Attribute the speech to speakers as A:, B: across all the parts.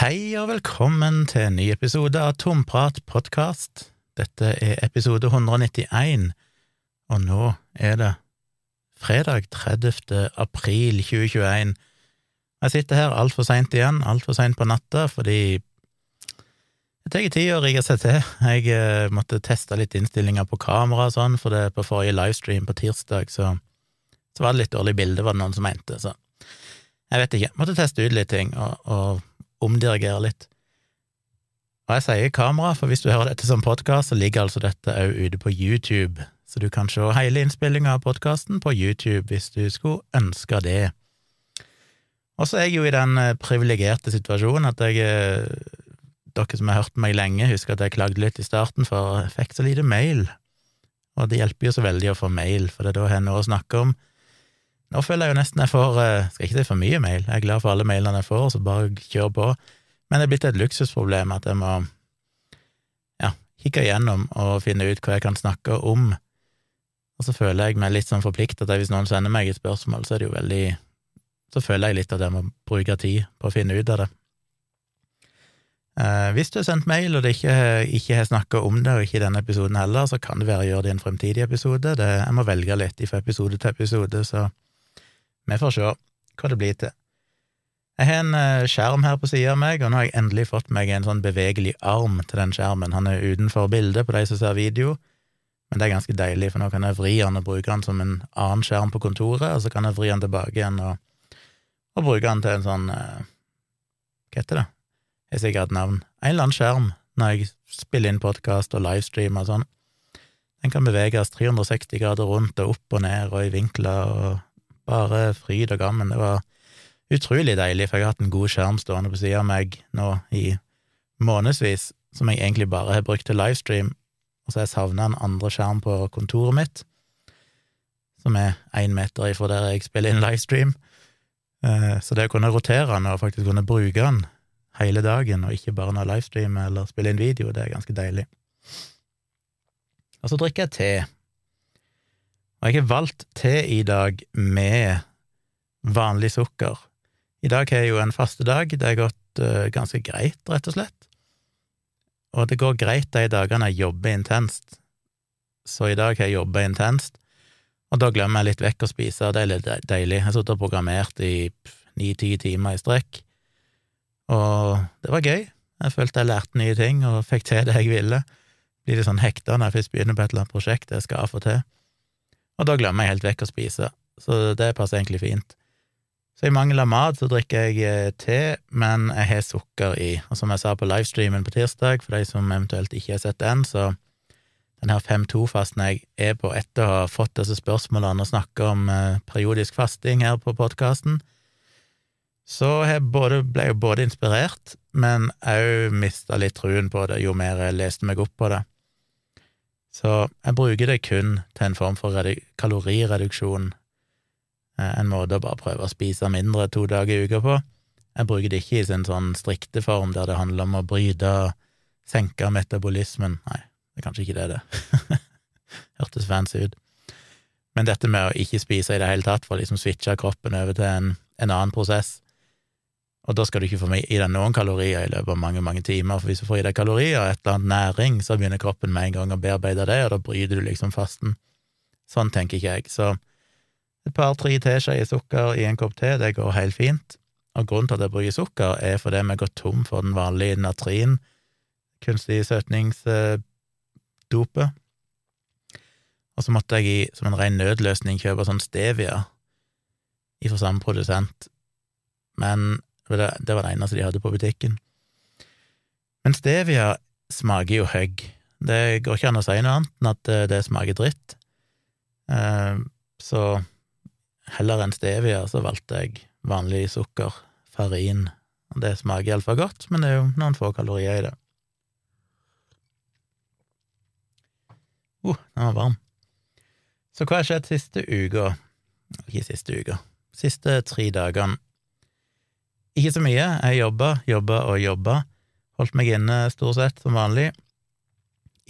A: Hei og velkommen til en ny episode av Tomprat podkast. Dette er episode 191, og nå er det fredag 30. april 2021. Jeg sitter her altfor seint igjen, altfor seint på natta, fordi det tar tid å rigge seg til. Jeg eh, måtte teste litt innstillinger på kamera og sånn, for det på forrige livestream på tirsdag så, så var det litt dårlig bilde, var det noen som mente, så jeg vet ikke. Jeg Måtte teste ut litt ting, og, og omdirigere litt. Og jeg sier kamera, for hvis du hører dette som podkast, så ligger altså dette òg ute på YouTube, så du kan se hele innspillinga av podkasten på YouTube hvis du skulle ønske det. Og så er jeg jo i den eh, privilegerte situasjonen at jeg eh, Dere som har hørt meg lenge, husker at jeg klagde litt i starten, for jeg fikk så lite mail. Og det hjelper jo så veldig å få mail, for det er da jeg har noe å snakke om. Nå føler jeg jo nesten jeg får eh, Skal ikke si for mye mail, jeg er glad for alle mailene jeg får, så bare kjør på. Men det er blitt et luksusproblem at jeg må ja, kikke igjennom og finne ut hva jeg kan snakke om. Og så føler jeg meg litt sånn forplikta til hvis noen sender meg et spørsmål, så er det jo veldig Så føler jeg litt at jeg må bruke tid på å finne ut av det. Eh, hvis du har sendt mail og det ikke, ikke har snakka om det, og ikke i denne episoden heller, så kan det være å gjøre det i en fremtidig episode. Det, jeg må velge litt fra episode til episode, så vi får se hva det blir til. Jeg har en eh, skjerm her på sida av meg, og nå har jeg endelig fått meg en sånn bevegelig arm til den skjermen. Han er utenfor bildet på de som ser video, men det er ganske deilig, for nå kan jeg vri han og bruke han som en annen skjerm på kontoret, og så kan jeg vri han tilbake igjen og, og bruke han til en sånn eh, Hva heter det? Jeg har sikkert et navn. En eller annen skjerm når jeg spiller inn podkast og livestream og sånn. Den kan beveges 360 grader rundt og opp og ned og i vinkler og bare fryd og gammen. Det var utrolig deilig, for jeg har hatt en god skjerm stående på sida av meg nå i månedsvis, som jeg egentlig bare har brukt til livestream, og så har jeg savna en andre skjerm på kontoret mitt, som er én meter ifra der jeg spiller inn livestream. Eh, så det å kunne rotere den og faktisk kunne bruke den hele dagen, og ikke bare når jeg livestreamer eller spiller inn video, det er ganske deilig. Og så drikker jeg te. Og jeg har valgt te i dag med vanlig sukker. I dag har jeg jo en fastedag, det har gått uh, ganske greit, rett og slett. Og det går greit de dagene jeg jobber intenst, så i dag har jeg jobba intenst, og da glemmer jeg litt vekk å spise, og det er litt deilig. Jeg har sittet og programmert i ni–ti timer i strekk, og det var gøy. Jeg følte jeg lærte nye ting og fikk til det jeg ville. Blir litt sånn hekta når jeg først begynner på et eller annet prosjekt jeg skal få til og da glemmer jeg helt vekk å spise, så det passer egentlig fint. Så i mangel av mat så drikker jeg eh, te, men jeg har sukker i, og som jeg sa på livestreamen på tirsdag, for de som eventuelt ikke har sett den, så den her 5-2-fasten jeg er på etter å ha fått disse spørsmålene og snakka om eh, periodisk fasting her på podkasten, så jeg både, ble jeg både inspirert, men òg mista litt truen på det jo mer jeg leste meg opp på det. Så jeg bruker det kun til en form for kalorireduksjon, eh, en måte å bare prøve å spise mindre to dager i uka på. Jeg bruker det ikke i sin sånn strikte form der det handler om å bryte og senke metabolismen. Nei, det er kanskje ikke det, det. Hørtes fancy ut. Men dette med å ikke spise i det hele tatt, for å liksom switche kroppen over til en, en annen prosess, og da skal du ikke få i deg noen kalorier i løpet av mange, mange timer, for hvis du får i deg kalorier, og et eller annet næring, så begynner kroppen med en gang å bearbeide det, og da bryter du liksom fasten. Sånn tenker ikke jeg. Så et par-tre teskjeer sukker i en kopp te, det går helt fint. Og grunnen til at jeg bruker sukker, er fordi vi går tom for den vanlige natrin, kunstig søtningsdopet. Og så måtte jeg i, som en ren nødløsning kjøpe sånn stevia ifra samme produsent. Men det, det var det eneste de hadde på butikken. Men stevia smaker jo høgg. Det går ikke an å si noe annet enn at det smaker dritt. Eh, så heller enn stevia så valgte jeg vanlig sukker, farin. Det smaker iallfall godt, men det er jo noen få kalorier i det. Uh, den var varm. Så hva har skjedd siste uka? Ikke siste uka, siste tre dagene. Ikke så mye. Jeg jobba, jobba og jobba. Holdt meg inne stort sett som vanlig.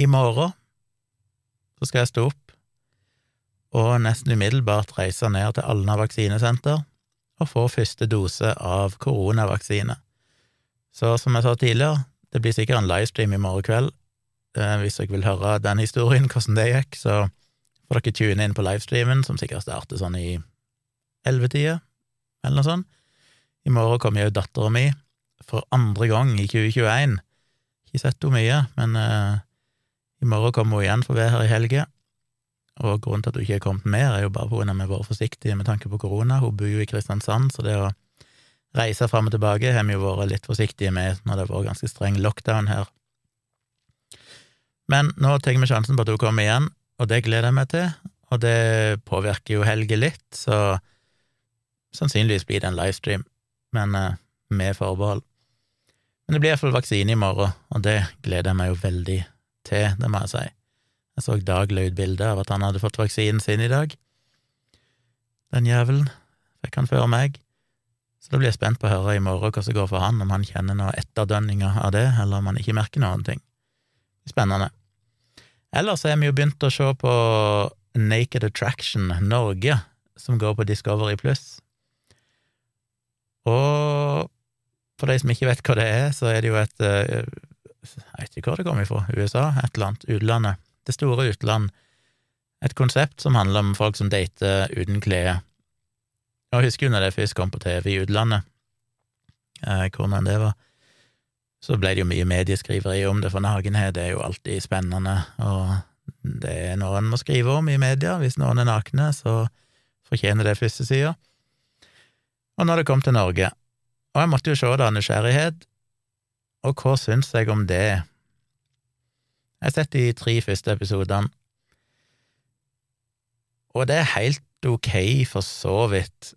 A: I morgen så skal jeg stå opp og nesten umiddelbart reise ned til Alna vaksinesenter og få første dose av koronavaksine. Så som jeg sa tidligere, det blir sikkert en livestream i morgen kveld. Eh, hvis dere vil høre den historien, hvordan det gikk, så får dere tune inn på livestreamen, som sikkert starter sånn i ellevetida, eller noe sånt. I morgen kommer jo dattera mi for andre gang i 2021. Ikke sett henne mye, men uh, i morgen kommer hun igjen for å være her i helga. Og grunnen til at hun ikke er kommet mer, er jo bare fordi vi har vært forsiktige med tanke på korona. Hun bor jo i Kristiansand, så det å reise fram og tilbake har vi jo vært litt forsiktige med når det har vært ganske streng lockdown her. Men nå tar vi sjansen på at hun kommer igjen, og det gleder jeg meg til. Og det påvirker jo Helge litt, så sannsynligvis blir det en livestream, men uh, med forbehold. Men det blir iallfall vaksine i morgen, og det gleder jeg meg jo veldig til, det må jeg si. Jeg så Dag la ut bilde av at han hadde fått vaksinen sin i dag. Den jævelen fikk han før meg. Så da blir jeg spent på å høre i morgen hva som går for han, om han kjenner noe etterdønninger av det, eller om han ikke merker noen ting. Spennende. Ellers har vi jo begynt å se på Naked Attraction Norge, som går på Discovery Pluss. Og for de som ikke vet hva det er, så er det jo et eh, Jeg vet ikke hvor det kommer fra, USA, et eller annet, utlandet. Det store utland. Et konsept som handler om folk som dater uten klær. Jeg husker jo når det først kom på TV i utlandet, eh, hvordan det var, så ble det jo mye medieskriveri om det, for nakenhet er jo alltid spennende, og det er noe en må skrive om i media. Hvis noen er nakne, så fortjener det første sida. Og når det kom til Norge, og jeg måtte jo se det av nysgjerrighet, og hva syns jeg om det? Jeg har sett de tre første episodene, og det er helt ok for så vidt,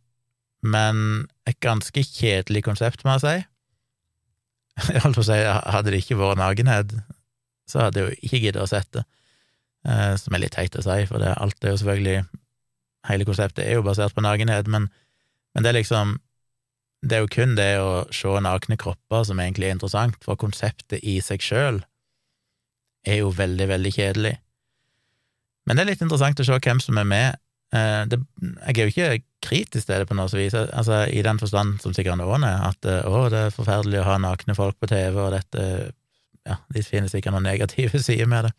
A: men et ganske kjedelig konsept, må jeg si. Jeg holdt på å si, hadde det ikke vært nakenhet, så hadde jeg jo ikke giddet å sett det, eh, som er litt teit å si, for det, alt er jo selvfølgelig Hele konseptet er jo basert på nakenhet, men, men det er liksom det er jo kun det å se nakne kropper som egentlig er interessant, for konseptet i seg sjøl er jo veldig, veldig kjedelig. Men det er litt interessant å se hvem som er med. Eh, det, jeg er jo ikke kritisk til det på noe vis, altså, i den forstand som sikkert noen er, at eh, å, det er forferdelig å ha nakne folk på TV, og dette Ja, de finner sikkert noen negative sider med det.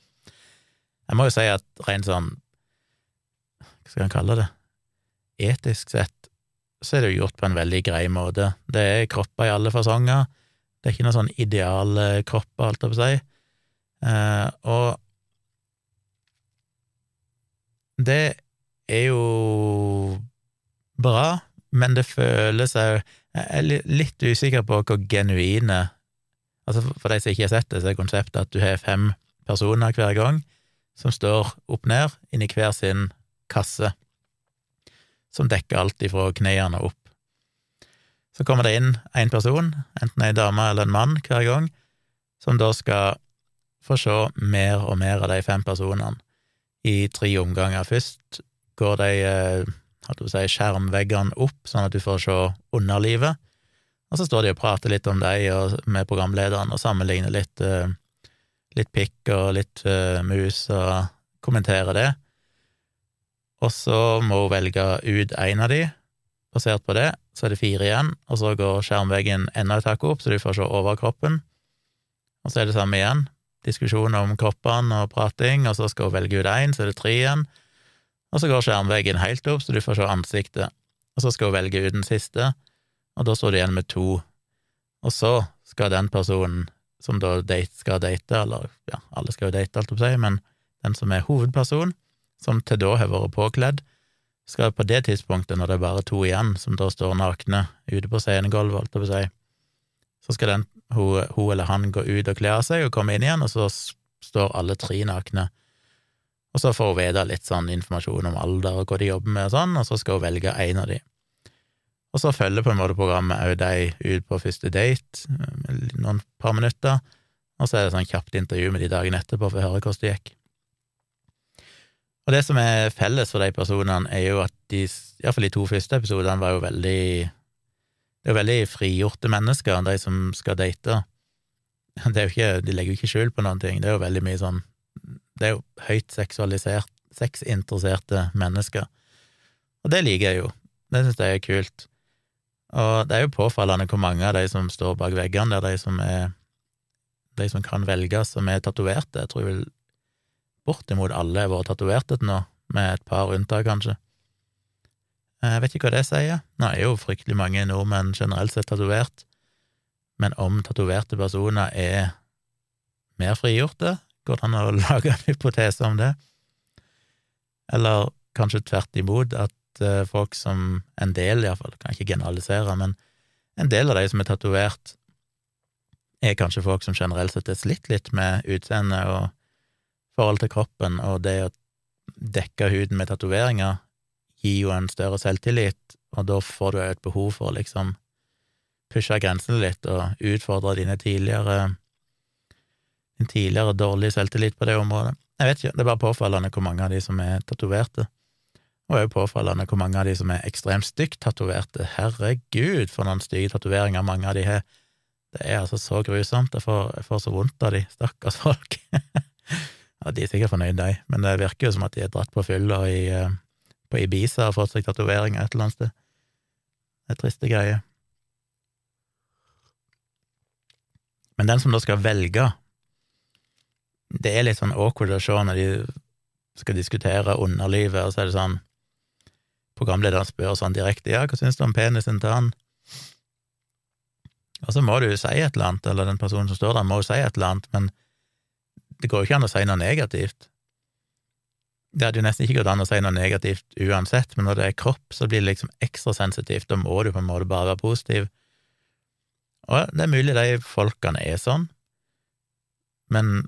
A: Jeg må jo si at rent sånn Hva skal en kalle det? Etisk sett så er det jo gjort på en veldig grei måte. Det er kropper i alle fasonger. Det er ikke noen sånn idealkropper, alt jeg på å si. Eh, og det er jo bra, men det føles òg Jeg er litt usikker på hvor genuine Altså, for de som ikke har sett det, så er konseptet at du har fem personer hver gang som står opp ned inni hver sin kasse som dekker alt ifra knærne opp. Så kommer det inn én person, enten ei dame eller en mann, hver gang, som da skal få se mer og mer av de fem personene i tre omganger. Først går de eh, si, skjermveggene opp, sånn at du får se underlivet, og så står de og prater litt om og med programlederen og sammenligner litt, eh, litt pikk og litt uh, mus og kommenterer det og så må hun velge ut én av de. Basert på det så er det fire igjen, og så går skjermveggen enda et hakk opp, så du får se overkroppen. Og så er det samme igjen. Diskusjon om kroppene og prating, og så skal hun velge ut én, så er det tre igjen. Og så går skjermveggen helt opp, så du får se ansiktet. Og så skal hun velge ut den siste, og da står du igjen med to. Og så skal den personen som da date, skal date, eller ja, alle skal jo date, alt opp seg, men den som er hovedperson, som til da har vært påkledd, skal på det tidspunktet, når det er bare to igjen, som da står nakne ute på scenegulvet, holdt jeg på å si, så skal den, hun, hun, eller han gå ut og kle av seg og komme inn igjen, og så står alle tre nakne. Og så får hun vite litt sånn informasjon om alder og hva de jobber med og sånn, og så skal hun velge en av de. Og så følger på en måte programmet òg de ut på første date, noen par minutter, og så er det sånn kjapt intervju med de dagen etterpå for å høre hvordan det gikk. Og det som er felles for de personene, er jo at de, iallfall de to første episodene, var jo veldig Det er jo veldig frigjorte mennesker, de som skal date. Det er jo ikke, de legger jo ikke skjul på noen ting. Det er jo veldig mye sånn Det er jo høyt seksualisert, sexinteresserte mennesker. Og det liker jeg jo. Det syns jeg er kult. Og det er jo påfallende hvor mange av de som står bak veggene det er de som er de som kan velges som er tatoverte. Jeg tror vel bortimot alle har vært tatoverte til nå, med et par unntak, kanskje. Jeg vet ikke hva det sier. Nå er jo fryktelig mange nordmenn generelt sett tatovert, men om tatoverte personer er mer frigjorte, går det an å lage en hypotese om det? Eller kanskje tvert imot, at uh, folk som en del, iallfall, kan ikke generalisere, men en del av de som er tatovert, er kanskje folk som generelt sett er slitt litt med utseende og forhold til kroppen, og det å dekke huden med tatoveringer gir jo en større selvtillit, og da får du et behov for å liksom pushe grensene litt og utfordre dine tidligere din tidligere dårlige selvtillit på det området. Jeg vet ikke, det er bare påfallende hvor mange av de som er tatoverte, og òg påfallende hvor mange av de som er ekstremt stygt tatoverte. Herregud, for noen stygge tatoveringer mange av de har. Det er altså så grusomt. Jeg får, jeg får så vondt av de, stakkars folk. ja, de er sikkert fornøyd, de, men det virker jo som at de er dratt på fylla i, på Ibiza og fått seg tatoveringer et eller annet sted. Det er triste greier. Men den som da skal velge, det er litt sånn awkward å se når de skal diskutere underlivet, og så er det sånn Programlederen spør sånn direkte ja, hva syns du om penisen til han? Og så må du jo si et eller annet, eller den personen som står der, må jo si et eller annet, men det går jo ikke an å si noe negativt. Det hadde jo nesten ikke gått an å si noe negativt uansett, men når det er kropp, så blir det liksom ekstra sensitivt, da må du på en måte bare være positiv. Og det er mulig de folkene er sånn, men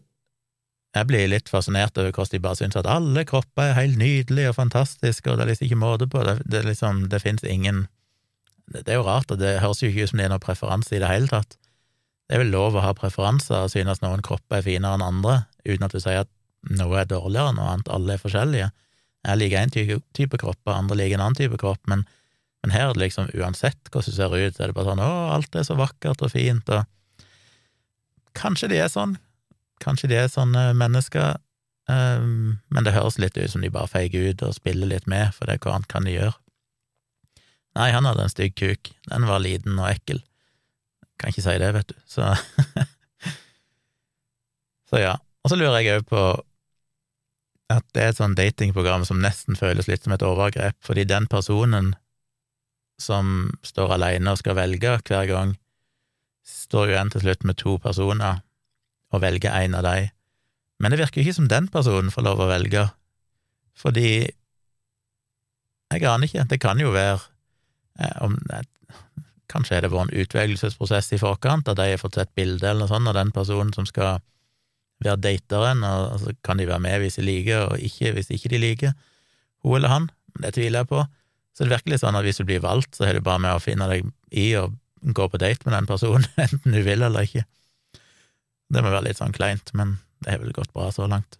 A: jeg blir litt fascinert over hvordan de bare syns at alle kropper er helt nydelige og fantastiske, og det er liksom ikke måte på. Det, det, liksom, det fins ingen det er jo rart, og det høres jo ikke ut som det er noen preferanse i det hele tatt. Det er vel lov å ha preferanser og synes noen kropper er finere enn andre, uten at du sier at noe er dårligere enn noe annet, alle er forskjellige. Jeg liker én type, type kropp, andre liker en annen type kropp, men, men her er det liksom uansett hvordan du ser ut, så er det bare sånn å, alt er så vakkert og fint, og kanskje de er sånn, kanskje de er sånne mennesker, um, men det høres litt ut som de bare feiger ut og spiller litt med, for det er hva annet kan de gjøre? Nei, han hadde en stygg kuk. Den var liten og ekkel. Kan ikke si det, vet du. Så Så ja. Og så lurer jeg òg på at det er et sånn datingprogram som nesten føles litt som et overgrep, fordi den personen som står alene og skal velge hver gang, står jo igjen til slutt med to personer og velger en av dem. Men det virker jo ikke som den personen får lov å velge, fordi jeg aner ikke, det kan jo være om, om, kanskje er det vært en utvelgelsesprosess i forkant, at de har fått sett bilde eller noe sånt av den personen som skal være dateren, og så kan de være med hvis de liker, og ikke hvis ikke de liker hun eller han. Det tviler jeg på. Så det er virkelig sånn at hvis du blir valgt, så er det bare med å finne deg i og gå på date med den personen, enten du vil eller ikke. Det må være litt sånn kleint, men det har vel gått bra så langt.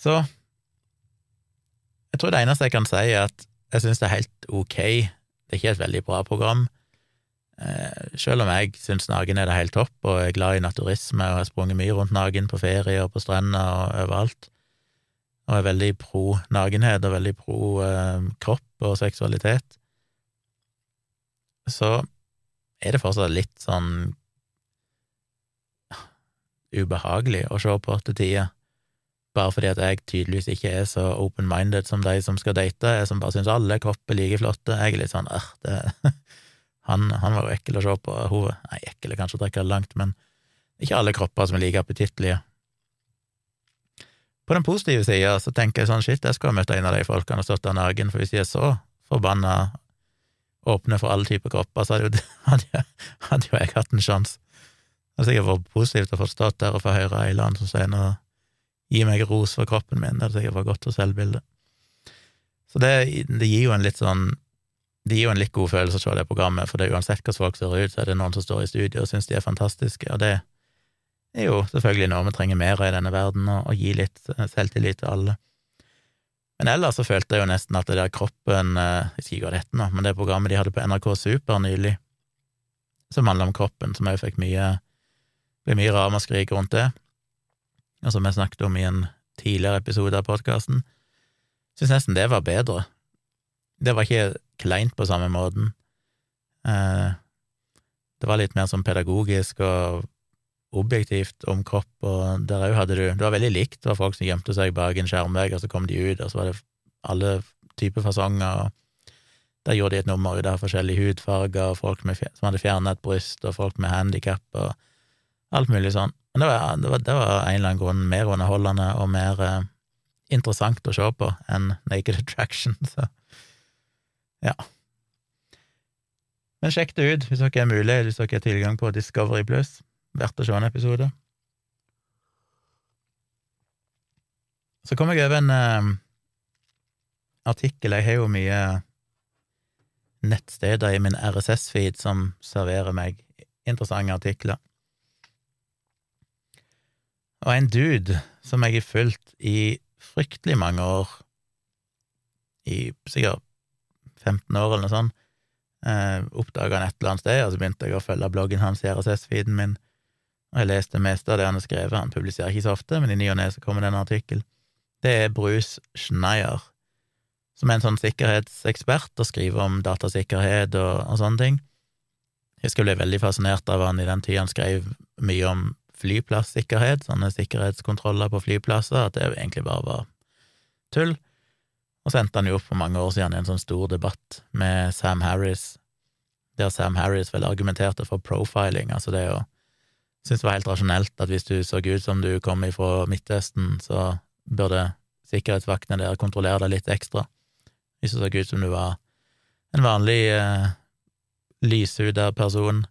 A: Så jeg tror det eneste jeg kan si, er at jeg syns det er helt ok. Det er ikke et veldig bra program. Eh, selv om jeg syns naken er det helt topp, og er glad i naturisme og har sprunget mye rundt naken på ferie og på strender og overalt, og er veldig pro nakenhet og veldig pro eh, kropp og seksualitet, så er det fortsatt litt sånn ubehagelig å se på til tider bare fordi at jeg tydeligvis ikke er så open-minded som de som skal date, jeg som bare syns alle kropper er like flotte. Jeg er litt sånn øh, det, han, han, var jo ekkel å se på. Hun Nei, ekkel er kanskje å trekke det langt, men ikke alle kropper som er like appetittlige. På den positive sida så tenker jeg sånn shit, jeg skulle ha møtt en av de folkene og stått der naken, for hvis de er så forbanna åpne for alle typer kropper, så hadde jo, hadde, hadde jo jeg hatt en sjanse. Det har sikkert vært positivt å få stått der og få høre ei eller annen som sier noe gi meg ros for kroppen min, det hadde sikkert vært godt for selvbildet. Så det, det, gir jo en litt sånn Det gir jo en litt god følelse å se det programmet, for det er uansett hvordan folk ser ut, så er det noen som står i studio og syns de er fantastiske, og det er jo selvfølgelig noe vi trenger mer av i denne verden, å gi litt selvtillit til alle. Men ellers så følte jeg jo nesten at det der kroppen eh, Jeg skal ikke hva det nå, men det programmet de hadde på NRK Super nylig, som handler om kroppen, som òg fikk mye ble mye ramaskrik rundt det, og som jeg snakket om i en tidligere episode av podkasten, syns nesten det var bedre. det var ikke kleint på samme måten. Eh, det var litt mer sånn pedagogisk og objektivt om kropp, og der òg hadde du Det var veldig likt. Det var folk som gjemte seg bak en skjermvegg, og så kom de ut, og så var det alle typer fasonger. og Der gjorde de et nummer ut av forskjellige hudfarger, og folk med, som hadde fjernet et bryst, og folk med handikap, og alt mulig sånn. Men det var, det, var, det var, en eller annen grunn mer underholdende og mer eh, interessant å se på enn Naked Attraction, så ja. Men sjekk det ut hvis dere er mulig, hvis dere har tilgang på Discovery Plus. Verdt å se en episode. Så kom jeg over en eh, artikkel Jeg har jo mye nettsteder i min RSS-feed som serverer meg interessante artikler. Og en dude som jeg har fulgt i fryktelig mange år, i sikkert 15 år eller noe sånt, eh, oppdaga han et eller annet sted, og så begynte jeg å følge bloggen hans i RSS-feeden min, og jeg leste det meste av det han har skrevet. Han publiserer ikke så ofte, men i ny og ne kommer det en artikkel. Det er Bruce Schneier, som er en sånn sikkerhetsekspert og skriver om datasikkerhet og, og sånne ting. Jeg skulle bli veldig fascinert av han i den tida han skrev mye om flyplassikkerhet, sånne sikkerhetskontroller på flyplasser, at det egentlig bare var tull. Og så endte han jo opp for mange år siden i en sånn stor debatt med Sam Harris, der Sam Harris vel argumenterte for profiling, altså det å synes det var helt rasjonelt at hvis du så ut som du kom ifra Midtøsten, så burde sikkerhetsvaktene der kontrollere deg litt ekstra. Hvis du så ut som du var en vanlig eh, lyshuda person,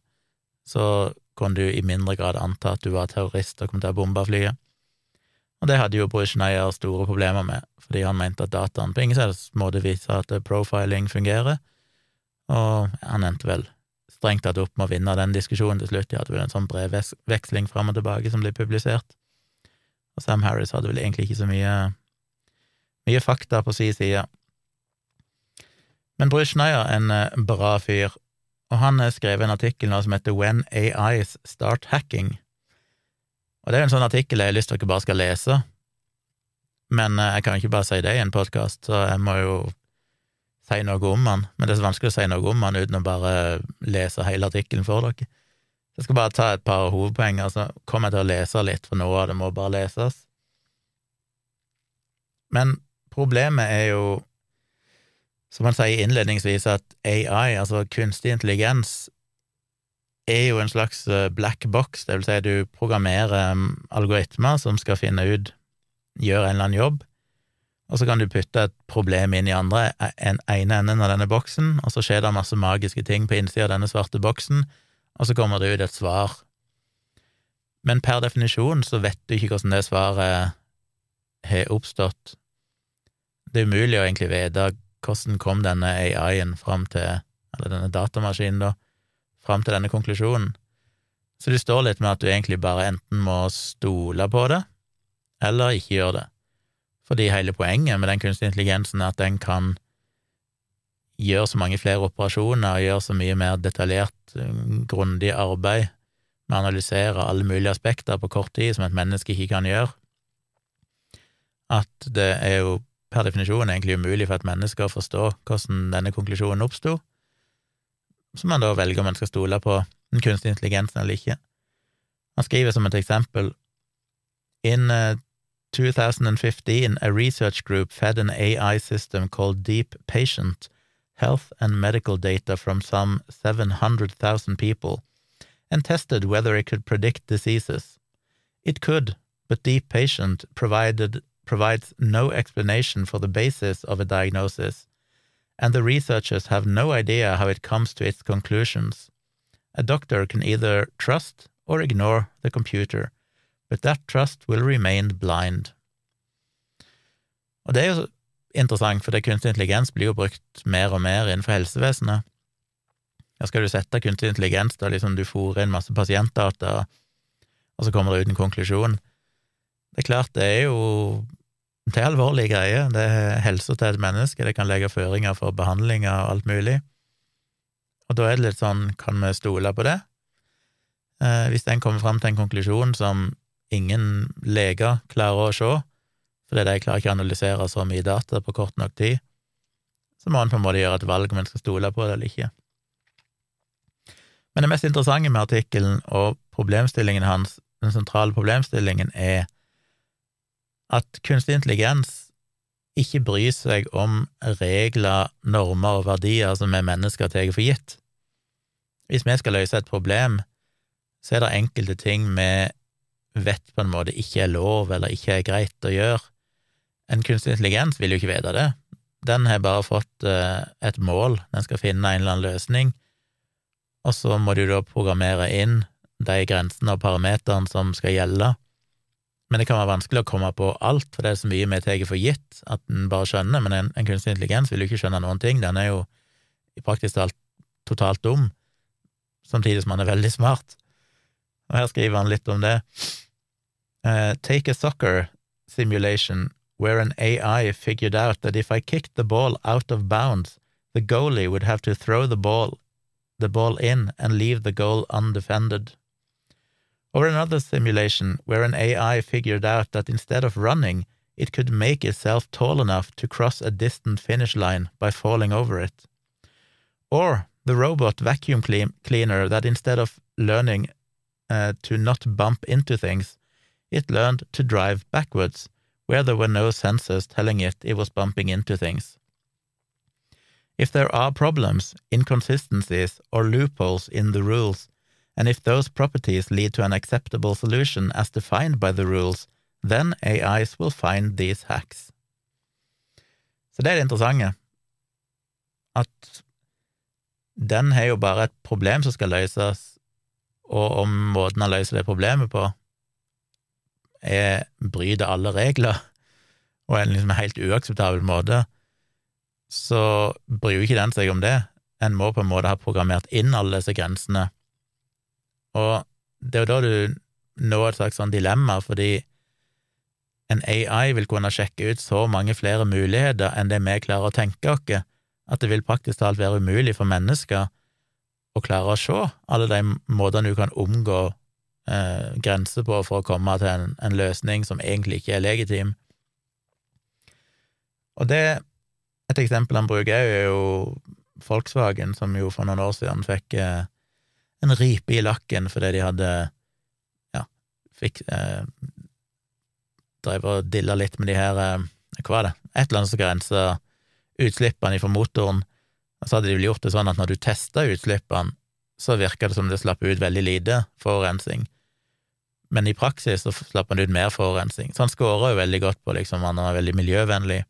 A: så kunne du i mindre grad anta at du var terrorist og kom til å bombe flyet. Og det hadde jo Brusjneier store problemer med, fordi han mente at dataen på ingen slags måte viser at profiling fungerer, og han endte vel strengt tatt opp med å vinne den diskusjonen til slutt. De hadde vel en sånn brevveksling fram og tilbake som ble publisert, og Sam Harris hadde vel egentlig ikke så mye, mye fakta på si side. Men Brusjneier, en eh, bra fyr, og han har skrevet en artikkel nå som heter When AIs Start Hacking og det er jo en sånn artikkel jeg har lyst til at dere bare skal lese, men eh, jeg kan ikke bare si det i en podkast, så jeg må jo si noe om den. Men det er så vanskelig å si noe om den uten å bare lese hele artikkelen for dere. Jeg skal bare ta et par hovedpoeng, så altså kommer jeg til å lese litt, for noe av det må bare leses. Men problemet er jo, som man sier innledningsvis, at AI, altså kunstig intelligens, er jo en slags eh, black box, det vil si du programmerer mm, algoritmer som skal finne ut, gjøre en eller annen jobb, og så kan du putte et problem inn i andre, e, en ene enden av denne boksen, og så skjer det masse magiske ting på innsida av denne svarte boksen, og så kommer det ut et svar. Men per definisjon så vet du ikke hvordan det svaret har oppstått. Det er umulig å egentlig vite hvordan kom denne AI-en fram til, eller denne datamaskinen, da, fram til denne konklusjonen. Så det står litt med at du egentlig bare enten må stole på det, eller ikke gjøre det. Fordi hele poenget med den kunstige intelligensen er at den kan gjøre så mange flere operasjoner og gjøre så mye mer detaljert, grundig arbeid med å analysere alle mulige aspekter på kort tid som et menneske ikke kan gjøre, at det er jo per definisjon egentlig umulig for et menneske å forstå hvordan denne konklusjonen oppsto, så man da velger om man skal stole på den kunstige intelligensen eller ikke. Han skriver som et eksempel In uh, 2015, a research group fed an AI system called Deep Patient health and medical data from some 700,000 people and tested whether it could predict diseases. It could, but Deep Patient provided, provides no explanation for the basis of a diagnosis and the researchers have no idea how it comes to its conclusions. A doctor can either trust or ignore the computer, but that trust will remain blind. Og det er jo interessant, for det kunstig intelligens blir jo brukt mer og mer innenfor helsevesenet. Ja, skal du sette kunstig intelligens da liksom du fòrer inn masse pasientdata, og så kommer det ut en konklusjon? Det er klart, det er jo det er alvorlige greier. Det er helsa til et menneske, det kan legge føringer for behandlinger og alt mulig. Og da er det litt sånn, kan vi stole på det? Eh, hvis den kommer fram til en konklusjon som ingen leger klarer å se, fordi de klarer ikke å analysere så mye data på kort nok tid, så må en på en måte gjøre et valg om en skal stole på det eller ikke. Men det mest interessante med artikkelen og problemstillingen hans, den sentrale problemstillingen, er at kunstig intelligens ikke bryr seg om regler, normer og verdier som vi mennesker tar for gitt. Hvis vi skal løse et problem, så er det enkelte ting vi vet på en måte ikke er lov eller ikke er greit å gjøre. En kunstig intelligens vil jo ikke vite det. Den har bare fått uh, et mål, den skal finne en eller annen løsning, og så må du da programmere inn de grensene og parameterne som skal gjelde. Men det kan være vanskelig å komme på alt, for det er så mye vi tar for gitt at en bare skjønner, men en, en, kunstig intelligens vil jo ikke skjønne noen ting, den er jo i praktisk talt totalt dum, samtidig som han er veldig smart. Og her skriver han litt om det. Uh, take a soccer simulation where an AI figured out that if I kicked the ball out of bounds, the goalie would have to throw the ball the ball in and leave the goal undefended. Or another simulation where an AI figured out that instead of running, it could make itself tall enough to cross a distant finish line by falling over it. Or the robot vacuum cleaner that instead of learning uh, to not bump into things, it learned to drive backwards, where there were no sensors telling it it was bumping into things. If there are problems, inconsistencies, or loopholes in the rules, and if those properties lead to an acceptable solution as defined by the rules, then AIs will find these hacks. Så det er det interessante, at den har jo bare et problem som skal løses, og om måten han løser det problemet på, er bryter alle regler, og en liksom helt uakseptabel måte, så bryr jo ikke den seg om det. En må på en måte ha programmert inn alle disse grensene og det er jo da du når et slags sånn dilemma, fordi en AI vil kunne sjekke ut så mange flere muligheter enn det vi klarer å tenke oss, at det vil praktisk talt være umulig for mennesker å klare å se alle de måtene du kan omgå eh, grenser på for å komme til en, en, løsning som egentlig ikke er legitim. Og det, et eksempel han bruker, er jo Volkswagen, som jo for noen år siden fikk eh, en ripe i lakken fordi de hadde ja, fikk eh, Drev og dilla litt med de her eh, Hva var det? Et eller annet som grensa utslippene fra motoren. Og så hadde de vel gjort det sånn at når du testa utslippene, så virka det som det slapp ut veldig lite forurensning. Men i praksis så slapp man ut mer forurensning. Så han scora jo veldig godt på liksom, han var veldig miljøvennlig.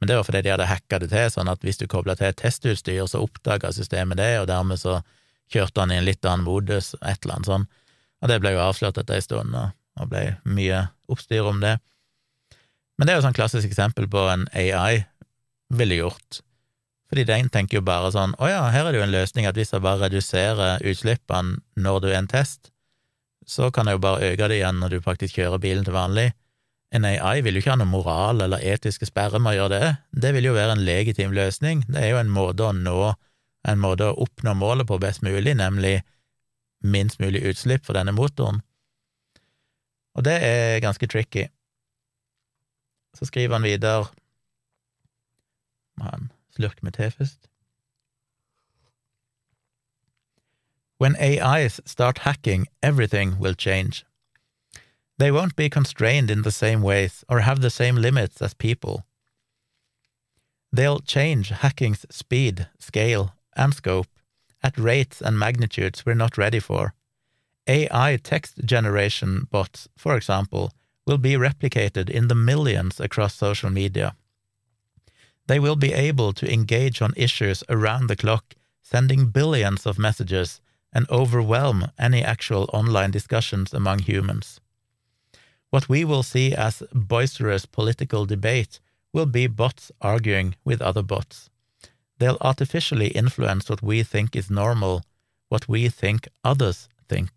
A: Men det var fordi de hadde hacka det til, sånn at hvis du kobla til testutstyr, så oppdaga systemet det, og dermed så kjørte han i en litt annen modus, et eller annet sånt, og det ble jo avslørt etter ei stund, og ble mye oppstyr om det. Men det er jo sånn klassisk eksempel på en AI ville gjort, fordi den tenker jo bare sånn å ja, her er det jo en løsning at hvis jeg bare reduserer utslippene når du er en test, så kan jeg jo bare øke det igjen når du faktisk kjører bilen til vanlig. En AI vil jo ikke ha noe moral eller etiske sperre med å gjøre det, det vil jo være en legitim løsning, det er jo en måte å nå en måte å oppnå målet på best mulig, nemlig minst mulig utslipp for denne motoren. Og det er ganske tricky. Så skriver han videre Må ha en slurk med te først. When AIs start hacking, everything will change. They won't be constrained in the same ways or have the same limits as people. They'll change hacking's speed, scale, and scope at rates and magnitudes we're not ready for. AI text generation bots, for example, will be replicated in the millions across social media. They will be able to engage on issues around the clock, sending billions of messages and overwhelm any actual online discussions among humans. What we will see as boisterous political debate will be bots arguing with other bots. They'll artificially influence what we think is normal, what we think others think.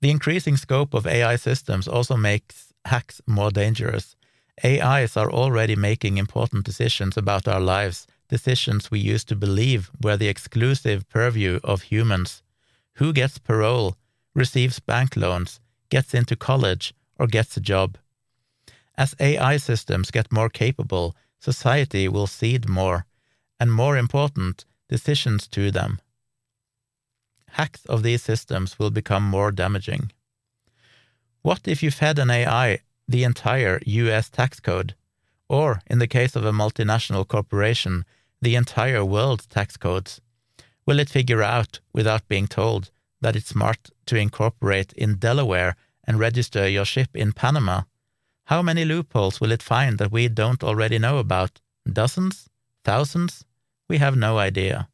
A: The increasing scope of AI systems also makes hacks more dangerous. AIs are already making important decisions about our lives, decisions we used to believe were the exclusive purview of humans. Who gets parole, receives bank loans, gets into college, or gets a job? As AI systems get more capable, society will cede more, and more important, decisions to them. Hacks of these systems will become more damaging. What if you fed an AI the entire US tax code, or, in the case of a multinational corporation, the entire world's tax codes? Will it figure out, without being told, that it's smart to incorporate in Delaware and register your ship in Panama? How many loopholes will it find that we don't already know about? Dozens? Thousands? We have no idea.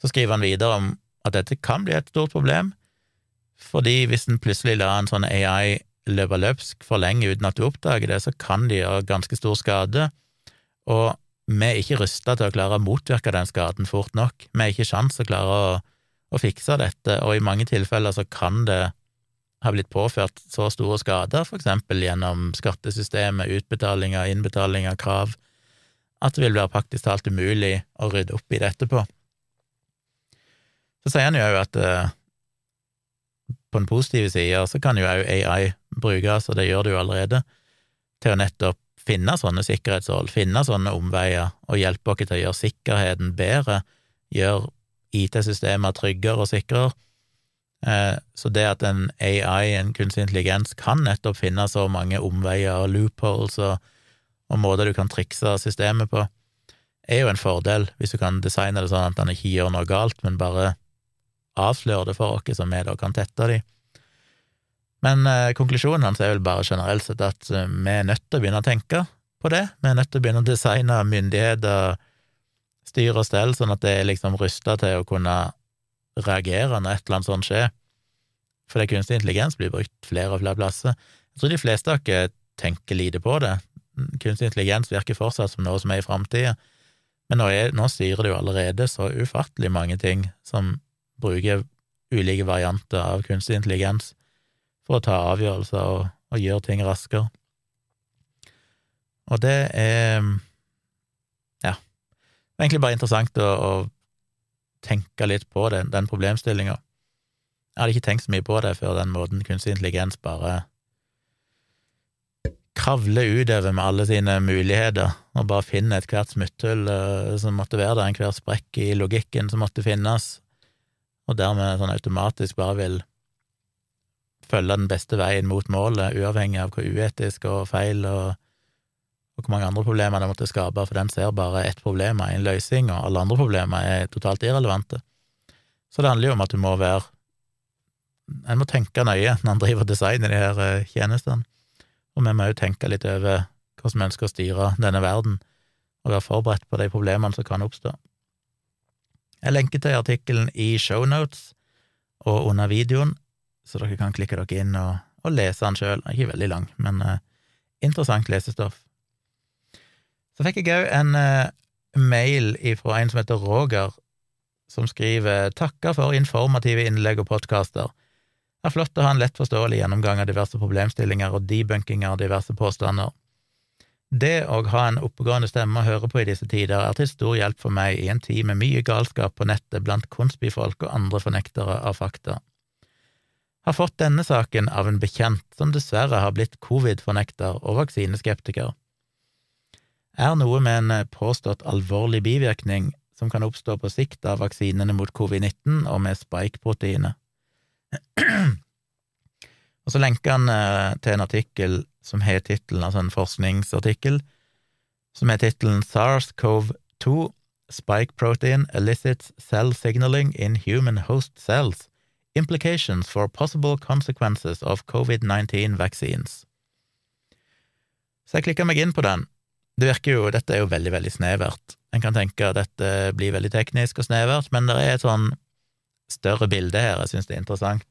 A: Så skriver han videre om at dette kan bli et stort problem, fordi hvis en plutselig lar en sånn AI løpe løpsk for lenge uten at du oppdager det, så kan de gjøre ganske stor skade, og vi er ikke rusta til å klare å motvirke den skaden fort nok. Vi har ikke sjans til å klare å, å, fikse dette, og i mange tilfeller så kan det ha blitt påført så store skader, for eksempel gjennom skattesystemet, utbetalinger, innbetalinger, krav, at det vil være praktisk talt umulig å rydde opp i det etterpå. Så sier han jo òg at eh, på den positive sida så kan jo òg AI brukes, og det gjør det jo allerede, til å nettopp finne sånne sikkerhetshull, finne sånne omveier, og hjelpe oss til å gjøre sikkerheten bedre, gjøre IT-systemer tryggere og sikrere. Eh, så det at en AI, en kunstig intelligens, kan nettopp finne så mange omveier og loopholes og, og måter du kan trikse systemet på, er jo en fordel, hvis du kan designe det sånn at den ikke gjør noe galt, men bare avslører det for oss, så vi da kan tette de. Men eh, konklusjonen hans er vel bare generelt sett at eh, vi er nødt til å begynne å tenke på det. Vi er nødt til å begynne å designe myndigheter, styre og stell, sånn at det er liksom rusta til å kunne reagere når et eller annet sånt skjer. For det kunstig intelligens blir brukt flere og flere plasser. Jeg tror de fleste av dere tenker lite på det. Kunstig intelligens virker fortsatt som noe som er i framtida, men nå, er, nå styrer det jo allerede så ufattelig mange ting som bruker ulike varianter av kunstig intelligens for å ta avgjørelser og, og gjøre ting raskere. Og det er ja, egentlig bare interessant å, å tenke litt på den, den problemstillinga. Jeg hadde ikke tenkt så mye på det før den måten kunstig intelligens bare kravler utover med alle sine muligheter og bare finner ethvert smutthull uh, som måtte være der, enhver sprekk i logikken som måtte finnes, og dermed sånn automatisk bare vil følge den beste veien mot målet, uavhengig av hvor uetisk og feil og, og hvor mange andre problemer det måtte skape, for den ser bare ett problem og en løsning, og alle andre problemer er totalt irrelevante. Så det handler jo om at du må være En må tenke nøye når en driver og designer de her eh, tjenestene, og vi må jo tenke litt over hvordan vi ønsker å styre denne verden, og være forberedt på de problemene som kan oppstå. Jeg lenker til artikkelen i shownotes og under videoen, så dere kan klikke dere inn og, og lese den sjøl. Ikke veldig lang, men uh, interessant lesestoff. Så fikk jeg òg en uh, mail fra en som heter Roger, som skriver takker for informative innlegg og podkaster. Det er flott å ha en lett forståelig gjennomgang av diverse problemstillinger og debunking av diverse påstander. Det å ha en oppegående stemme å høre på i disse tider er til stor hjelp for meg i en tid med mye galskap på nettet blant konspifolk og andre fornektere av fakta. Har fått denne saken av en bekjent som dessverre har blitt covid-fornekter og vaksineskeptiker. Er noe med en påstått alvorlig bivirkning som kan oppstå på sikt av vaksinene mot covid-19 og med spike-proteinet. og så lenker han eh, til en artikkel som har tittelen, altså en forskningsartikkel, som har tittelen SARS-CoV-2 Spike Protein Elicits Cell Signaling in Human Host Cells Implications for Possible Consequences of COVID-19 Vaccines. Så jeg klikka meg inn på den. Det virker jo, Dette er jo veldig, veldig snevert. En kan tenke at dette blir veldig teknisk og snevert, men det er et sånn større bilde her jeg syns det er interessant.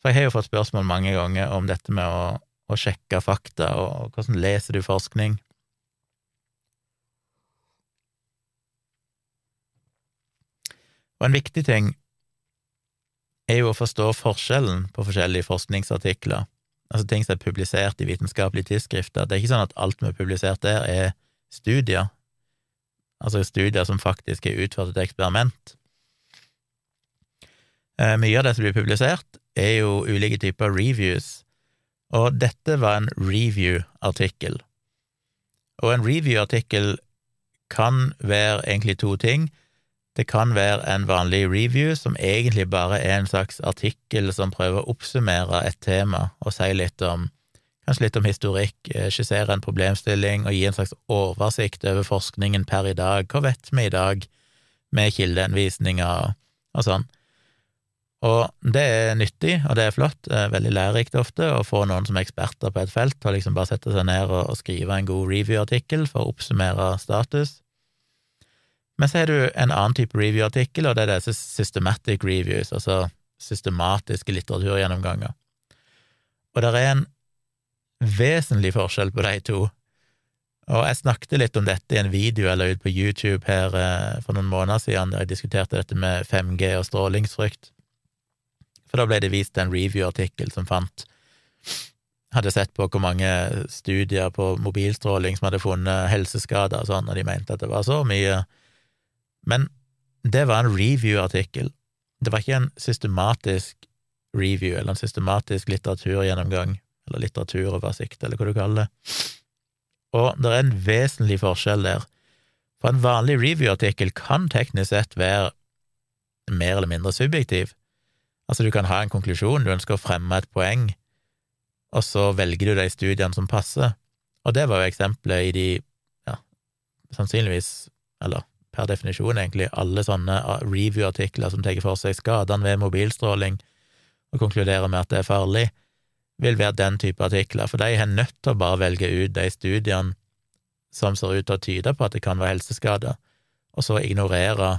A: For jeg har jo fått spørsmål mange ganger om dette med å å sjekke fakta, og hvordan leser du forskning? Og en viktig ting er jo å forstå forskjellen på forskjellige forskningsartikler, altså ting som er publisert i vitenskapelige tidsskrifter. Det er ikke sånn at alt vi har publisert der, er studier, altså studier som faktisk er utført et eksperiment. Eh, mye av det som blir publisert, er jo ulike typer reviews og dette var en review-artikkel. Og en review-artikkel kan være egentlig to ting. Det kan være en vanlig review som egentlig bare er en slags artikkel som prøver å oppsummere et tema og si litt om kanskje litt om historikk, eh, skissere en problemstilling og gi en slags oversikt over forskningen per i dag. Hva vet vi i dag med kildeanvisninger og sånn? Og det er nyttig, og det er flott, er veldig lærerikt ofte å få noen som er eksperter på et felt, og liksom bare sette seg ned og, skrive en god review-artikkel for å oppsummere status. Men så har du en annen type review-artikkel, og det er disse systematic reviews, altså systematiske litteraturgjennomganger. Og det er en vesentlig forskjell på de to. Og jeg snakket litt om dette i en video eller ut på YouTube her eh, for noen måneder siden, der jeg diskuterte dette med 5G og strålingsfrykt. For da ble det vist en review-artikkel som fant Hadde sett på hvor mange studier på mobilstråling som hadde funnet helseskader og sånn, og de mente at det var så mye. Men det var en review-artikkel. Det var ikke en systematisk review eller en systematisk litteraturgjennomgang, eller litteraturoversikt, eller hva du kaller det. Og det er en vesentlig forskjell der. For en vanlig review-artikkel kan teknisk sett være mer eller mindre subjektiv. Altså, du kan ha en konklusjon, du ønsker å fremme et poeng, og så velger du de studiene som passer. Og det var jo eksempelet i de, ja, sannsynligvis, eller per definisjon egentlig, alle sånne ah, review-artikler som tar for seg skadene ved mobilstråling, og konkluderer med at det er farlig, vil være den type artikler, for de er nødt til å bare velge ut de studiene som ser ut til å tyde på at det kan være helseskader, og så ignorere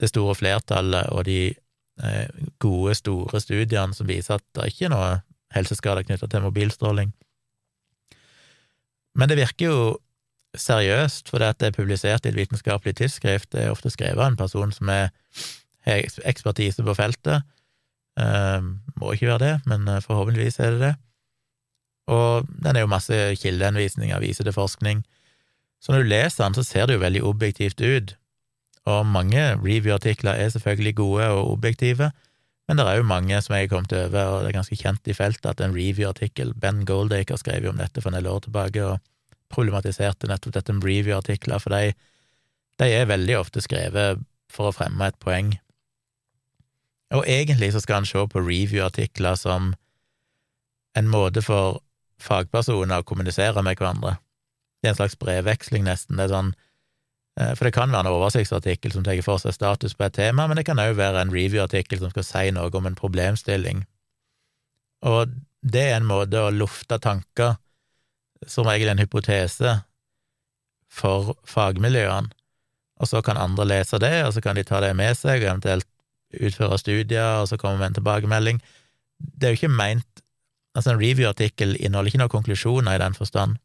A: det store flertallet og de Eh, gode, store studiene som viser at det ikke er noe helseskader knytta til mobilstråling. Men det virker jo seriøst, at det er publisert i et vitenskapelig tidsskrift. Det er ofte skrevet av en person som er, har ekspertise på feltet. Um, må ikke være det, men eh, forhåpentligvis er det det. Og den er jo masse kildeanvisninger, viser til forskning. Så når du leser den, så ser det jo veldig objektivt ut. Og mange review-artikler er selvfølgelig gode og objektive, men det er jo mange som jeg har kommet over, og det er ganske kjent i feltet, at en review-artikkel Ben Goldacre skrev jo om dette for en del år tilbake, og problematiserte nettopp dette med review-artikler, for de, de, er veldig ofte skrevet for å fremme et poeng. Og egentlig så skal en se på review-artikler som en måte for fagpersoner å kommunisere med hverandre. Det er en slags brevveksling, nesten. Det er sånn Eh, for det kan være en oversiktsartikkel som tar for seg status på et tema, men det kan òg være en review-artikkel som skal si noe om en problemstilling. Og det er en måte å lufte tanker, som regel en hypotese, for fagmiljøene, og så kan andre lese det, og så kan de ta det med seg, og eventuelt utføre studier, og så kommer med en tilbakemelding. Det er jo ikke meint Altså, en review-artikkel inneholder ikke noen konklusjoner i den forstand.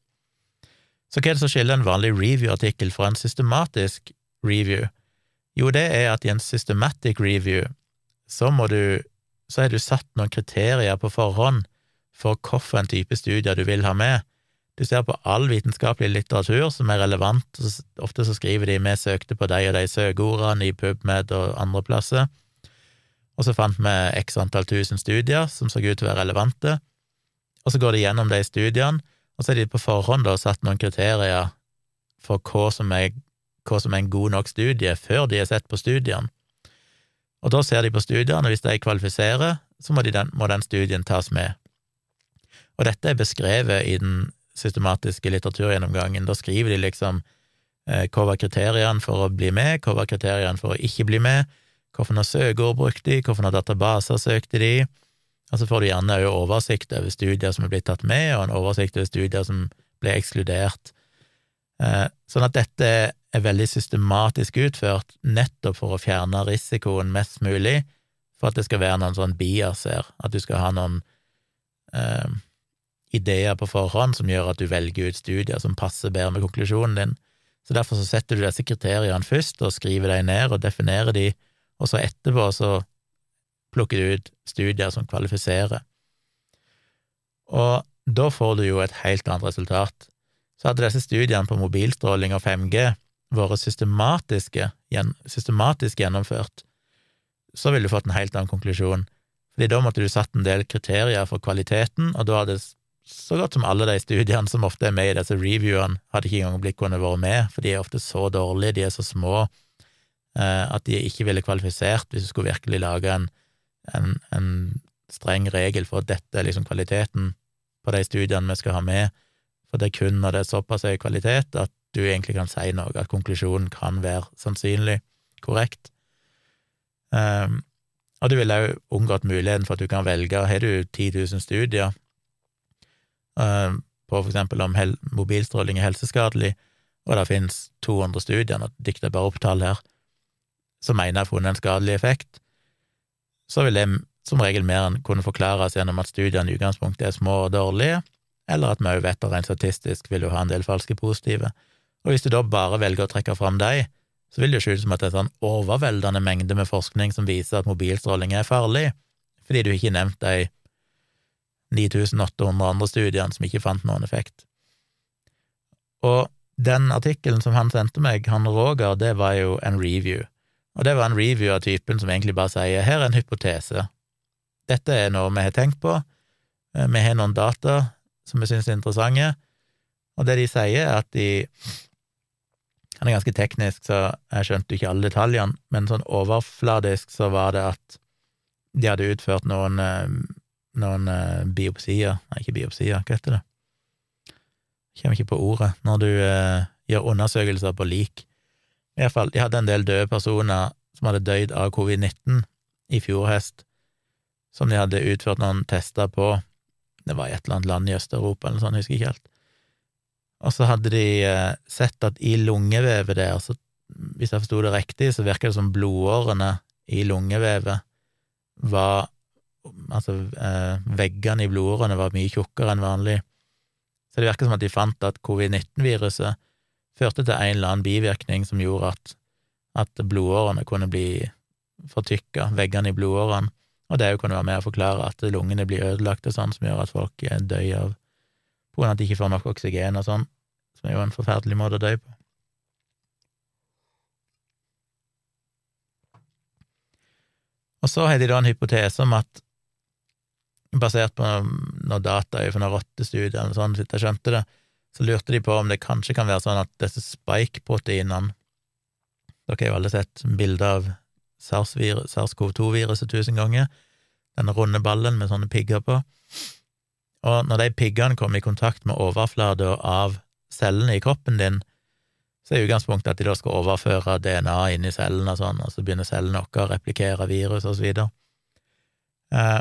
A: Så hva er det som skiller en vanlig review-artikkel fra en systematisk review? Jo, det er at i en systematic review så må du så har du satt noen kriterier på forhånd for hvilken type studier du vil ha med. Du ser på all vitenskapelig litteratur som er relevant, ofte så skriver de 'vi søkte på de og de søkeordene i PubMed og andre plasser', og så fant vi x antall tusen studier som så ut til å være relevante, og så går de gjennom de studiene, og så er de på forhånd da satt noen kriterier for hva som, er, hva som er en god nok studie, før de har sett på studiene. Og da ser de på studiene, og hvis de kvalifiserer, så må, de den, må den studien tas med. Og dette er beskrevet i den systematiske litteraturgjennomgangen. Da skriver de liksom eh, hva var kriteriene for å bli med, hva var kriteriene for å ikke bli med, hvilke søkeord brukte de, hvilke databaser søkte de, og så får du gjerne òg oversikt over studier som er blitt tatt med, og en oversikt over studier som ble ekskludert. Eh, sånn at dette er veldig systematisk utført, nettopp for å fjerne risikoen mest mulig, for at det skal være noen sånn bias her, at du skal ha noen eh, ideer på forhånd som gjør at du velger ut studier som passer bedre med konklusjonen din. Så derfor så setter du disse kriteriene først, og skriver dem ned og definerer de, og så etterpå så plukker du ut studier som kvalifiserer. Og da får du jo et helt annet resultat. Så hadde disse studiene på mobilstråling og 5G vært systematiske, systematisk gjennomført, så ville du fått en helt annen konklusjon. Fordi da måtte du satt en del kriterier for kvaliteten, og da hadde så godt som alle de studiene som ofte er med i disse reviewene, hadde ikke engang blitt kunne vært med, for de er ofte så dårlige, de er så små, eh, at de ikke ville kvalifisert hvis du skulle virkelig lage en, en, en streng regel for at dette er liksom kvaliteten på de studiene vi skal ha med, for det er kun når det er såpass høy kvalitet at du egentlig kan si noe, at konklusjonen kan være sannsynlig korrekt. Um, og du ville òg unngått muligheten for at du kan velge, har du 10 000 studier uh, på for eksempel om mobilstråling er helseskadelig, og det finnes 200 studier, nå dikter bare opp tall her, som mener jeg har funnet en skadelig effekt, så vil det som regel mer enn kunne forklares gjennom at studiene i utgangspunktet er små og dårlige, eller at vi òg vet at rent statistisk vil du ha en del falske positive. Og hvis du da bare velger å trekke fram de, så vil det jo se ut som at det er en sånn overveldende mengde med forskning som viser at mobilstråling er farlig, fordi du ikke har nevnt de 9800 andre studiene som ikke fant noen effekt. Og den artikkelen som han sendte meg, han Roger, det var jo en review, og det var en review av typen som egentlig bare sier her er en hypotese, dette er noe vi har tenkt på, vi har noen data som vi synes er interessante, og det de sier, er at de han er ganske teknisk, så jeg skjønte ikke alle detaljene, men sånn overfladisk så var det at de hadde utført noen, eh, noen eh, biopsier Nei, ikke biopsier, hva heter det? Jeg kommer ikke på ordet. Når du eh, gjør undersøkelser på lik. I hvert fall, de hadde en del døde personer som hadde dødd av covid-19 i fjor høst, som de hadde utført noen tester på. Det var i et eller annet land i Øst-Europa eller noe sånt, jeg husker ikke helt. Og så hadde de eh, sett at i lungevevet der, så hvis jeg forsto det riktig, så virker det som blodårene i lungevevet var Altså, eh, veggene i blodårene var mye tjukkere enn vanlig. Så det virker som at de fant at covid-19-viruset førte til en eller annen bivirkning som gjorde at, at blodårene kunne bli fortykka, veggene i blodårene, og det kunne være med å forklare at lungene blir ødelagt og sånn, som gjør at folk dør av på grunn av at de ikke får nok oksygen og sånn, som er jo en forferdelig måte å dø på. Og så har de da en hypotese om at, basert på noe data fra noen rottestudier eller sånn, så jeg skjønte det, så lurte de på om det kanskje kan være sånn at disse spike-proteinene Dere har jo alle sett bilder av SARS-CoV-2-viruset tusen ganger, denne runde ballen med sånne pigger på. Og når de piggene kommer i kontakt med overflata av cellene i kroppen din, så er utgangspunktet at de da skal overføre DNA inn i cellene og sånn, og så begynner cellene å replikere virus og så videre. Eh,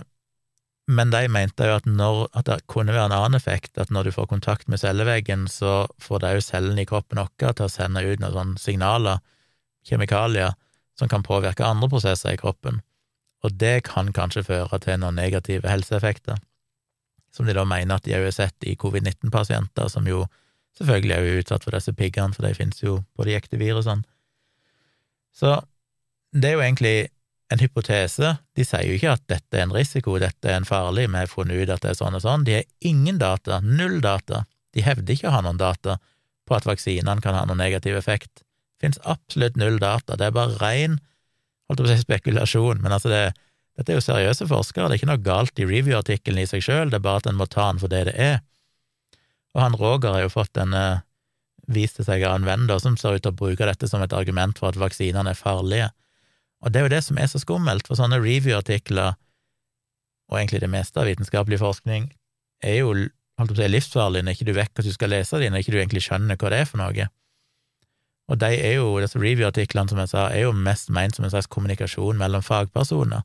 A: men de mente jo at, når, at det kunne være en annen effekt, at når du får kontakt med celleveggen, så får det òg cellene i kroppen vår til å sende ut noen sånne signaler, kjemikalier, som kan påvirke andre prosesser i kroppen, og det kan kanskje føre til noen negative helseeffekter som de da mener at de har sett i covid-19-pasienter, som jo selvfølgelig er jo utsatt for disse piggene, for de finnes jo på de ekte virusene. Så det er jo egentlig en hypotese. De sier jo ikke at dette er en risiko, dette er en farlig, vi har funnet ut at det er sånn og sånn. De har ingen data, null data. De hevder ikke å ha noen data på at vaksinene kan ha noen negativ effekt. Det finnes absolutt null data, det er bare ren holdt på å si spekulasjon, men altså det, dette er jo seriøse forskere, det er ikke noe galt i review-artikkelen i seg sjøl, det er bare at en må ta den for det det er. Og han Roger har jo fått en viste seg av en venn da, som ser ut til å bruke dette som et argument for at vaksinene er farlige. Og det er jo det som er så skummelt, for sånne review-artikler, og egentlig det meste av vitenskapelig forskning, er jo holdt på å si, livsfarlig når ikke du vet hva du skal lese dem, når ikke du egentlig skjønner hva det er for noe. Og de er jo, disse review-artiklene, som jeg sa, er jo mest ment som en slags kommunikasjon mellom fagpersoner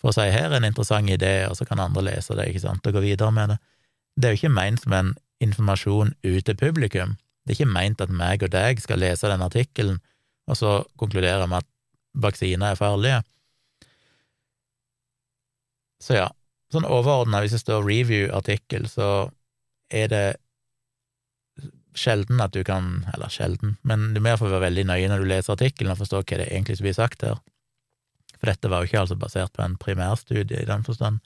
A: for å si her er en interessant idé, og så kan andre lese det, ikke sant, og gå videre med det. Det er jo ikke ment som en informasjon ut til publikum. Det er ikke meint at meg og deg skal lese den artikkelen, og så konkludere med at vaksiner er farlige. Så ja, sånn overordna, hvis det står review-artikkel, så er det sjelden at du kan Eller sjelden, men du må iallfall være veldig nøye når du leser artikkelen og forstår hva det egentlig som blir sagt her. For dette var jo ikke altså basert på en primærstudie i den forstand.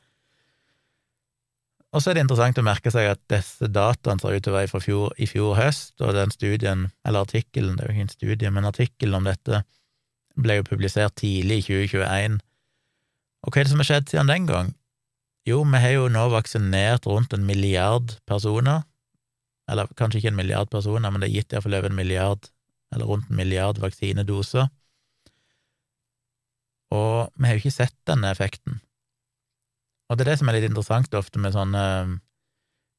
A: Og så er det interessant å merke seg at disse dataene ser ut til å være fra fjor, i fjor høst, og den studien, eller artikkelen, det er jo ikke en studie, men artikkelen om dette ble jo publisert tidlig i 2021. Og hva er det som har skjedd siden den gang? Jo, vi har jo nå vaksinert rundt en milliard personer, eller kanskje ikke en milliard personer, men det er gitt iallfall over en milliard, eller rundt en milliard vaksinedoser. Og vi har jo ikke sett denne effekten. Og det er det som er litt interessant ofte med sånne um,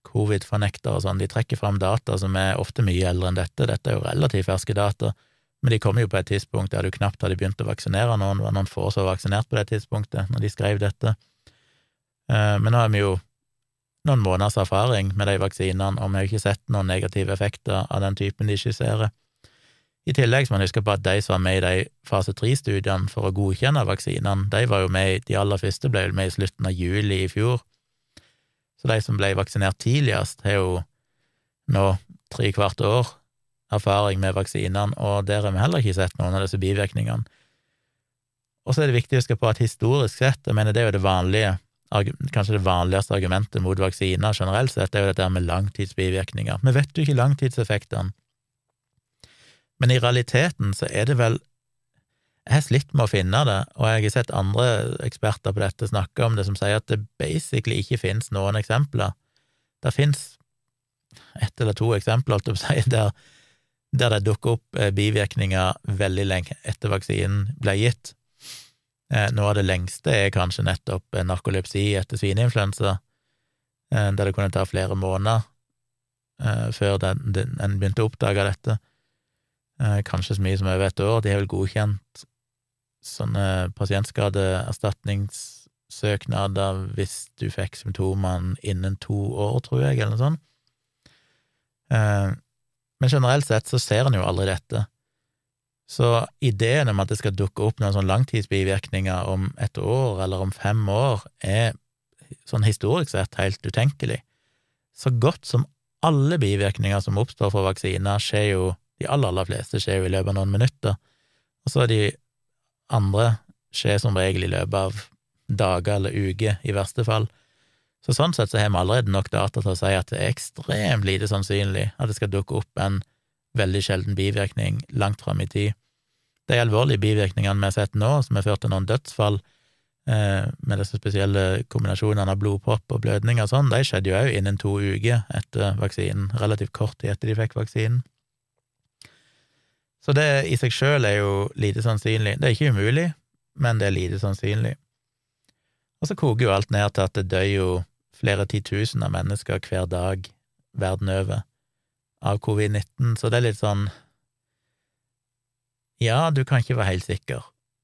A: covid-fornektere og sånn, de trekker fram data som er ofte mye eldre enn dette, dette er jo relativt ferske data, men de kom jo på et tidspunkt der du knapt hadde begynt å vaksinere noen, det var noen få som var vaksinert på det tidspunktet, når de skrev dette. Eh, men nå har vi jo noen måneders erfaring med de vaksinene, og vi har jo ikke sett noen negative effekter av den typen de skisserer. I tillegg må man huske på at de som var med i de fase tre-studiene for å godkjenne vaksinene, de var jo med, de aller første ble jo med i slutten av juli i fjor. Så de som ble vaksinert tidligst, har jo nå tre kvart år erfaring med vaksinene, og der har vi heller ikke sett noen av disse bivirkningene. Og så er det viktig å huske på at historisk sett, jeg mener det er jo det vanlige, kanskje det vanligste argumentet mot vaksiner generelt sett, det er jo dette med langtidsbivirkninger. Vi vet jo ikke langtidseffektene men i realiteten så er det vel Jeg har slitt med å finne det, og jeg har sett andre eksperter på dette snakke om det, som sier at det basically ikke finnes noen eksempler. Det finnes ett eller to eksempler, holdt jeg på å si, der, der det dukker opp eh, bivirkninger veldig lenge etter vaksinen ble gitt. Eh, noe av det lengste er kanskje nettopp narkolepsi etter svineinfluensa, eh, der det kunne ta flere måneder før en begynte å oppdage dette. Eh, kanskje så mye som over et år. De har vel godkjent sånne pasientskadeerstatningssøknader hvis du fikk symptomene innen to år, tror jeg, eller noe sånt. Men generelt sett så ser en jo aldri dette. Så ideen om at det skal dukke opp noen sånn langtidsbivirkninger om et år eller om fem år, er sånn historisk sett helt utenkelig. Så godt som alle bivirkninger som oppstår fra vaksiner, skjer jo de aller, aller fleste skjer jo i løpet av noen minutter, og så er de andre skjer som regel i løpet av dager eller uker, i verste fall. Så sånn sett så har vi allerede nok data til å si at det er ekstremt lite sannsynlig at det skal dukke opp en veldig sjelden bivirkning langt fram i tid. De alvorlige bivirkningene vi har sett nå, som har ført til noen dødsfall, eh, med disse spesielle kombinasjonene av blodpropp og blødning og sånn, de skjedde jo òg innen to uker etter vaksinen, relativt kort tid etter de fikk vaksinen. Så det i seg sjøl er jo lite sannsynlig. Det er ikke umulig, men det er lite sannsynlig. Og så koker jo alt ned til at det dør jo flere titusener mennesker hver dag verden over av covid-19, så det er litt sånn Ja, du kan ikke være helt sikker,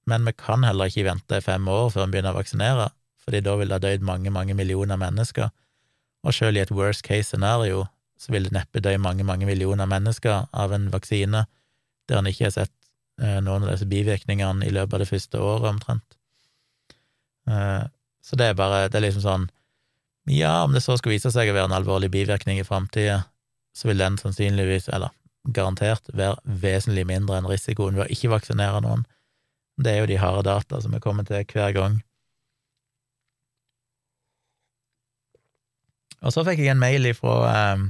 A: men vi kan heller ikke vente fem år før vi begynner å vaksinere, fordi da vil det ha dødd mange, mange millioner mennesker, og selv i et worst case scenario så vil det neppe dø mange, mange millioner mennesker av en vaksine der en ikke har sett eh, noen av disse bivirkningene i løpet av det første året, omtrent. Eh, så det er bare Det er liksom sånn Ja, om det så skulle vise seg å være en alvorlig bivirkning i framtida, så vil den sannsynligvis, eller garantert, være vesentlig mindre enn risikoen ved å ikke vaksinere noen. Det er jo de harde data som er kommet til hver gang. Og så fikk jeg en mail ifra eh,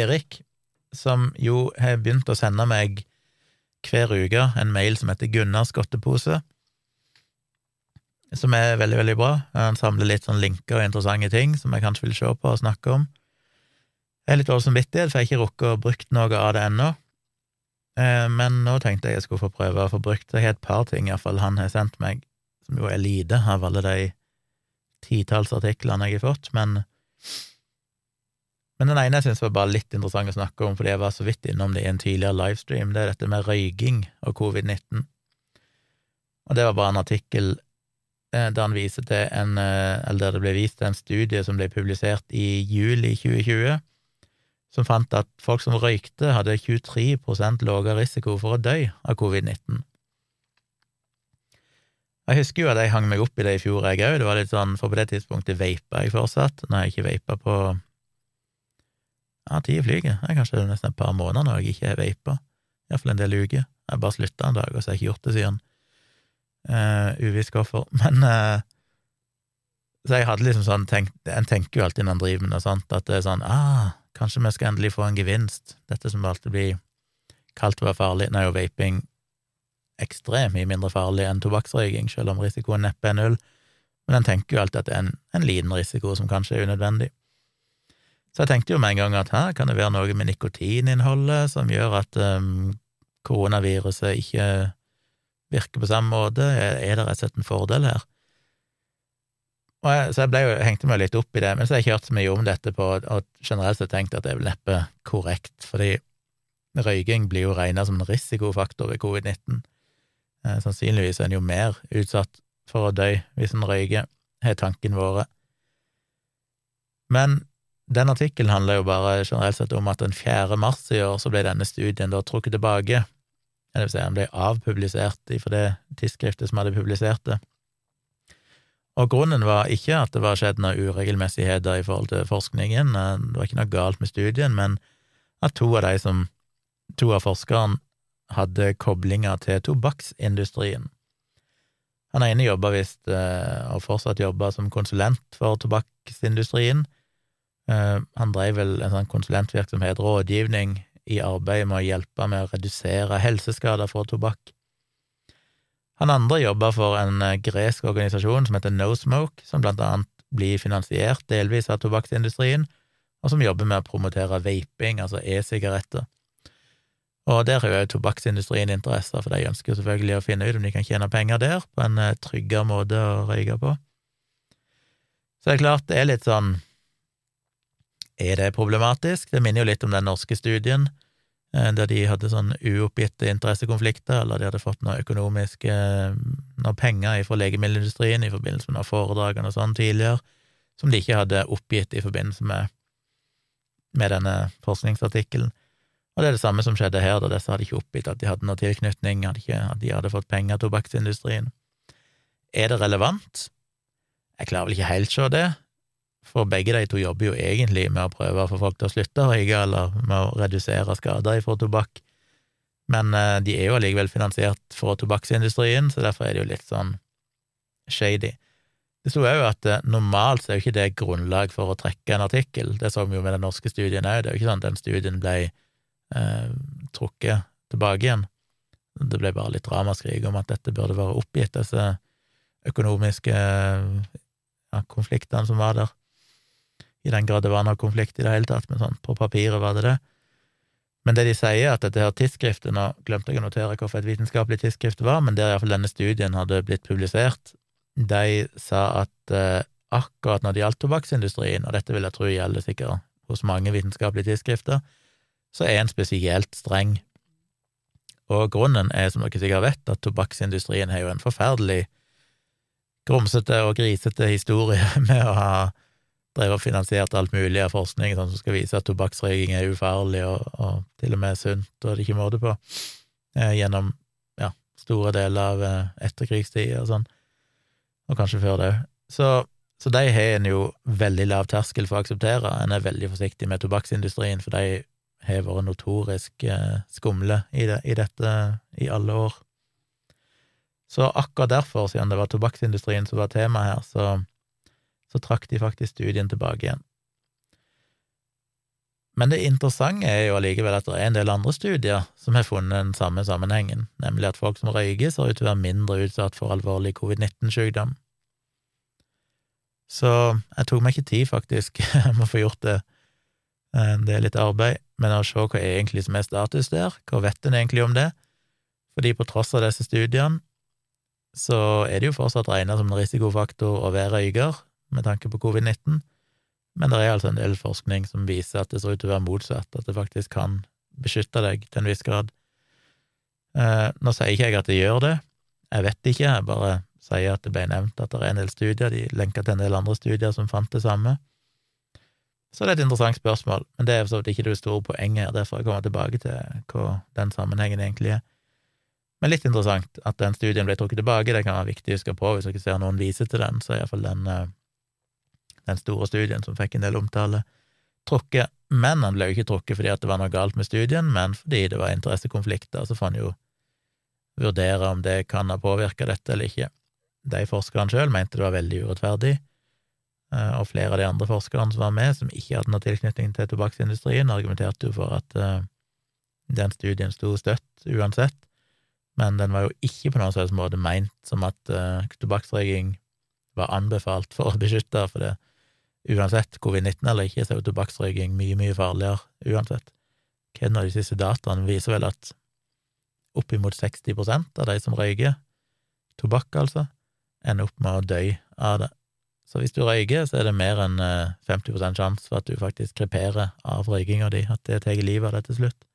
A: Erik, som jo har begynt å sende meg hver uke en mail som heter Gunnars godtepose, som er veldig, veldig bra. Han samler litt sånn linker og interessante ting som jeg kanskje vil se på og snakke om. Jeg er litt dårlig samvittighet, for jeg har ikke rukket å brukt noe av det ennå. Eh, men nå tenkte jeg jeg skulle få prøve å få brukt Jeg har et par ting iallfall han har sendt meg, som jo er lite av alle de titalls artiklene jeg har fått, men men den ene jeg synes var bare litt interessant å snakke om, fordi jeg var så vidt innom det i en tidligere livestream, det er dette med røyking og covid-19. Og det var bare en artikkel der han viser til en, eh, eller der det ble vist til en studie som ble publisert i juli 2020, som fant at folk som røykte, hadde 23% lavere risiko for å dø av covid-19. Jeg husker jo at jeg hang meg opp i det i fjor, jeg òg. Det var litt sånn, for på det tidspunktet vapa jeg fortsatt. Nå har jeg ikke vapa på ja, tida flyger. Det er kanskje nesten et par måneder når jeg ikke har vapa. Iallfall en del uker. Jeg bare slutta en dag, og så har jeg ikke gjort det siden. Uh, Uvisst hvorfor. Men uh, Så jeg hadde liksom sånn tenkt, En tenker jo alltid når en driver med noe sånt, at det er sånn ah, kanskje vi skal endelig få en gevinst. Dette som alltid blir kalt å være farlig. Nå er jo vaping ekstremt mye mindre farlig enn tobakksrøyking, selv om risikoen neppe er null. Men en tenker jo alltid at det er en, en liten risiko som kanskje er unødvendig. Så jeg tenkte jo med en gang at her kan det være noe med nikotininnholdet som gjør at um, koronaviruset ikke virker på samme måte. Er, det rett og slett en fordel her? Jeg, så jeg ble jo, hengte meg litt opp i det, men så har jeg ikke hørt så mye om dette på, og generelt sett tenkt at det er neppe korrekt, fordi røyking blir jo regna som en risikofaktor ved covid-19. Eh, sannsynligvis er en jo mer utsatt for å dø hvis en røyker, har tanken våre. Men den artikkelen handler jo bare generelt sett om at den 4. mars i år så ble denne studien da trukket tilbake, det vil si den ble avpublisert for det tidsskriftet som hadde publisert det. Og grunnen var ikke at det var skjedd noen uregelmessigheter i forhold til forskningen, det var ikke noe galt med studien, men at to av de som, to av forskerne hadde koblinger til tobakksindustrien. Han ene jobba visst, eh, og fortsatt jobba, som konsulent for tobakksindustrien, Eh, han drev vel en sånn konsulentvirksomhet, rådgivning, i arbeidet med å hjelpe med å redusere helseskader fra tobakk. Han andre jobber for en eh, gresk organisasjon som heter No Smoke, som blant annet blir finansiert delvis av tobakksindustrien, og som jobber med å promotere vaping, altså e-sigaretter. Og der har jo tobakksindustrien interesser, for de ønsker selvfølgelig å finne ut om de kan tjene penger der, på en eh, tryggere måte å røyke på. Så det er klart, det er litt sånn er det problematisk? Det minner jo litt om den norske studien, eh, der de hadde sånn uoppgitte interessekonflikter, eller de hadde fått noe økonomiske eh, noe penger fra legemiddelindustrien i forbindelse med noen foredrag og sånn tidligere, som de ikke hadde oppgitt i forbindelse med, med denne forskningsartikkelen. Og det er det samme som skjedde her, da disse hadde ikke oppgitt at de hadde noe tilknytning, hadde ikke, at de hadde fått penger av tobakksindustrien. Er det relevant? Jeg klarer vel ikke helt se det, for begge de to jobber jo egentlig med å prøve å få folk til å slutte å røyke, eller med å redusere skader fra tobakk, men eh, de er jo allikevel finansiert fra tobakksindustrien, så derfor er det jo litt sånn shady. Det sto òg at eh, normalt så er jo ikke det grunnlag for å trekke en artikkel, det så vi jo med den norske studien òg, det er jo ikke sånn at den studien ble eh, trukket tilbake igjen, det ble bare litt ramaskrik om at dette burde være oppgitt, disse økonomiske ja, konfliktene som var der i den grad det var noe konflikt i det hele tatt, men sånn på papiret var det det. Men det de sier, at dette her tidsskriftet Nå glemte jeg å notere hvorfor et vitenskapelig tidsskrift var, men der iallfall denne studien hadde blitt publisert, de sa at eh, akkurat når det gjaldt tobakksindustrien, og dette vil jeg tro gjelder sikkert hos mange vitenskapelige tidsskrifter, så er en spesielt streng. Og grunnen er, som dere sikkert vet, at tobakksindustrien har jo en forferdelig grumsete og grisete historie med å ha drev og finansierte alt mulig av forskning sånn som skal vise at tobakksrøyking er ufarlig og, og, til og med sunt, og det er ikke måte på, eh, gjennom ja, store deler av eh, etterkrigstida og sånn, og kanskje før det òg. Så, så, de har en jo veldig lav terskel for å akseptere. En er veldig forsiktig med tobakksindustrien, for de har vært notorisk eh, skumle i, det, i dette i alle år. Så akkurat derfor, siden det var tobakksindustrien som var tema her, så så trakk de faktisk studien tilbake igjen. Men det interessante er jo allikevel at det er en del andre studier som har funnet den samme sammenhengen, nemlig at folk som røyker, ser ut til å være mindre utsatt for alvorlig covid-19-sykdom. Så jeg tok meg ikke tid, faktisk, jeg må få gjort det. Eh, det er litt arbeid, men å se hva egentlig som er status der, hva vet en egentlig om det? Fordi på tross av disse studiene, så er det jo fortsatt regna som en risikofaktor å være røyker, med tanke på covid-19, men det er altså en del forskning som viser at det ser ut til å være motsatt, at det faktisk kan beskytte deg til en viss grad. Eh, nå sier ikke jeg at det gjør det, jeg vet ikke, jeg bare sier at det ble nevnt at det er en del studier, de lenker til en del andre studier som fant det samme. Så det er et interessant spørsmål, men det er for så vidt ikke det store poenget her, derfor jeg kommer tilbake til hva den sammenhengen egentlig er. Men litt interessant at den studien ble trukket tilbake, det kan være viktig å huske på hvis dere ser noen vise til den, så er iallfall den eh, den store studien som fikk en del omtale, trukket. Men han ble jo ikke trukket fordi det var noe galt med studien, men fordi det var interessekonflikter. Så får han jo vurdere om det kan ha påvirka dette eller ikke. De forskerne sjøl mente det var veldig urettferdig, eh, og flere av de andre forskerne som var med, som ikke hadde noe tilknytning til tobakksindustrien, argumenterte jo for at uh, den studien sto støtt uansett, men den var jo ikke på noen måte meint som at uh, tobakksrøyking var anbefalt for å beskytte, for det uansett covid-19 eller ikke, så er jo tobakksrøyking mye, mye farligere uansett. Hvem av de siste dataene viser vel at oppimot 60% av de som røyker tobakk, altså, ender opp med å dø av det. Så hvis du røyker, så er det mer enn 50 eh, sjanse for at du faktisk kreperer av røykinga di, at det tar livet av deg til slutt.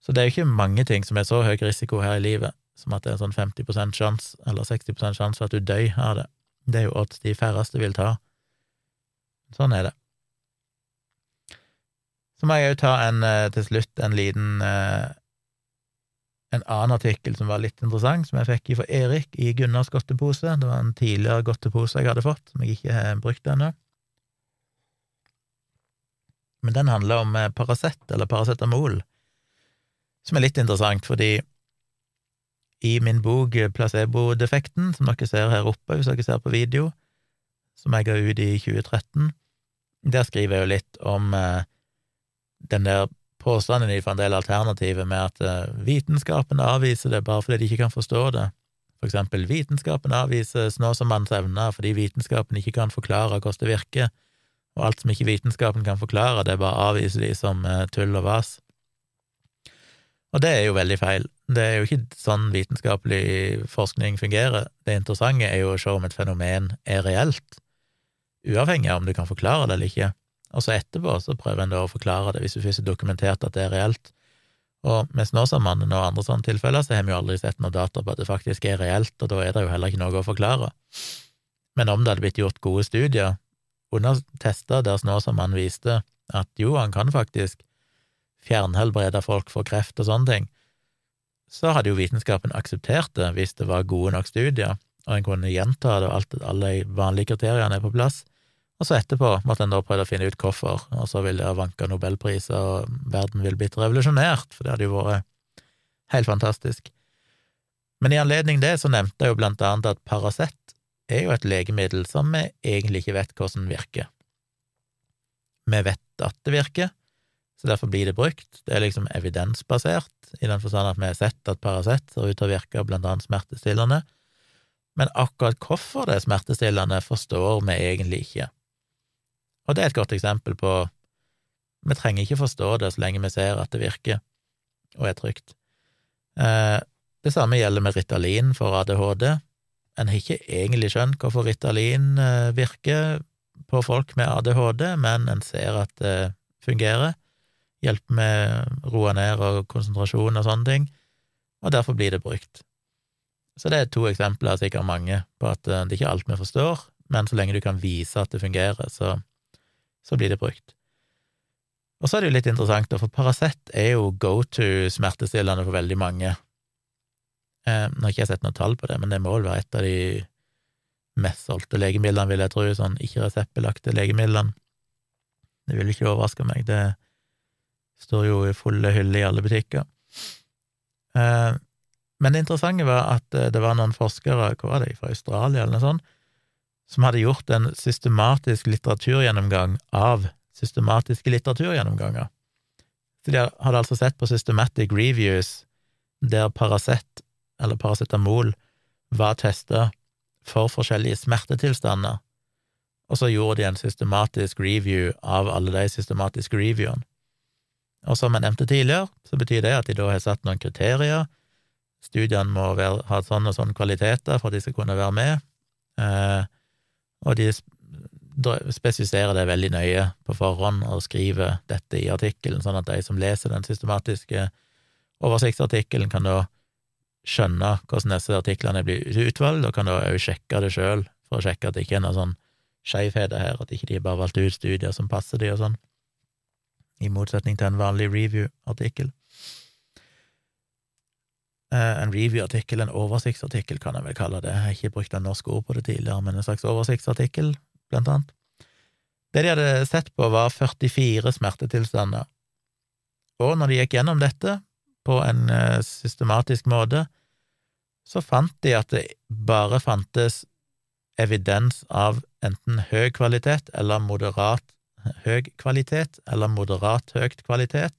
A: Så det er jo ikke mange ting som er så høy risiko her i livet som at det er en sånn 50 sjanse, eller 60 sjanse for at du dør av det. Det er jo odds de færreste vil ta. Sånn er det. Så må jeg òg ta en, eh, til slutt en liten eh, en annen artikkel som var litt interessant, som jeg fikk fra Erik i Gunnars godtepose. Det var en tidligere godtepose jeg hadde fått, som jeg ikke har brukt ennå. Men den handler om eh, Paracet, eller paracetamol, som er litt interessant, fordi i min bok Placebo-defekten, som dere ser her oppe hvis dere ser på video, som jeg ga ut i 2013, der skriver jeg jo litt om eh, den der påstanden fra en del alternativer med at eh, vitenskapen avviser det bare fordi de ikke kan forstå det. For eksempel, vitenskapen avvises nå som manns evner fordi vitenskapen ikke kan forklare hvordan det virker, og alt som ikke vitenskapen kan forklare, det bare avviser de som eh, tull og vas. Og det er jo veldig feil. Det er jo ikke sånn vitenskapelig forskning fungerer. Det interessante er jo å se om et fenomen er reelt, uavhengig av om du kan forklare det eller ikke og så etterpå så prøver en da å forklare det, hvis du først har dokumentert at det er reelt. Og med Snåsamannen og andre sånne tilfeller, så har vi jo aldri sett noe data på at det faktisk er reelt, og da er det jo heller ikke noe å forklare. Men om det hadde blitt gjort gode studier, under tester der Snåsamannen viste at jo, han kan faktisk fjernhelbrede folk for kreft og sånne ting, så hadde jo vitenskapen akseptert det hvis det var gode nok studier, og en kunne gjenta det, og alt, alle vanlige kriteriene er på plass. Og så etterpå måtte en da prøve å finne ut hvorfor, og så ville det vanka nobelpriser, og verden ville blitt revolusjonert, for det hadde jo vært helt fantastisk. Men i anledning det så nevnte jeg jo blant annet at Paracet er jo et legemiddel som vi egentlig ikke vet hvordan virker. Vi vet at det virker, så derfor blir det brukt. Det er liksom evidensbasert, i den forstand at vi har sett at Paracet ser ut til å virke blant annet smertestillende, men akkurat hvorfor det er smertestillende, forstår vi egentlig ikke. Og det er et godt eksempel på Vi trenger ikke forstå det så lenge vi ser at det virker og er trygt. Eh, det samme gjelder med Ritalin for ADHD. En har ikke egentlig skjønt hvorfor Ritalin eh, virker på folk med ADHD, men en ser at det fungerer. Hjelper med roe ned og konsentrasjon og sånne ting, og derfor blir det brukt. Så det er to eksempler, sikkert mange, på at eh, det er ikke alt vi forstår, men så lenge du kan vise at det fungerer, så så blir det brukt. Og så er det jo litt interessant, for Paracet er jo go to smertestillende for veldig mange. Eh, nå har ikke jeg sett noe tall på det, men det må vel være et av de mest solgte legemidlene, vil jeg tro, sånn ikke-reseptbelagte legemidlene. Det vil ikke overraske meg, det står jo i fulle hyller i alle butikker. Eh, men det interessante var at eh, det var noen forskere, hva var det, fra Australia eller noe sånt, som hadde gjort en systematisk litteraturgjennomgang av systematiske litteraturgjennomganger. Så de hadde altså sett på systematic reviews der Paracet, eller paracetamol, var testa for forskjellige smertetilstander, og så gjorde de en systematisk review av alle de systematiske reviewene. Og som jeg nevnte tidligere, så betyr det at de da har satt noen kriterier. Studiene må være, ha sånn og sånn kvaliteter for at de skal kunne være med. Eh, og de spesifiserer det veldig nøye på forhånd og skriver dette i artikkelen, sånn at de som leser den systematiske oversiktsartikkelen, kan da skjønne hvordan disse artiklene blir utvalgt, og kan da òg sjekke det sjøl, for å sjekke at det ikke er noen sånn skeivheter her, at ikke de bare valgte ut studier som passer de og sånn, i motsetning til en vanlig review-artikkel. Eh, en review-artikkel, en oversiktsartikkel, kan jeg vel kalle det. Jeg har ikke brukt en norsk ord på det tidligere, men en slags oversiktsartikkel, blant annet. Det de hadde sett på, var 44 smertetilstander, og når de gikk gjennom dette på en eh, systematisk måte, så fant de at det bare fantes evidens av enten høy kvalitet eller moderat høy kvalitet, eller moderat høyt kvalitet,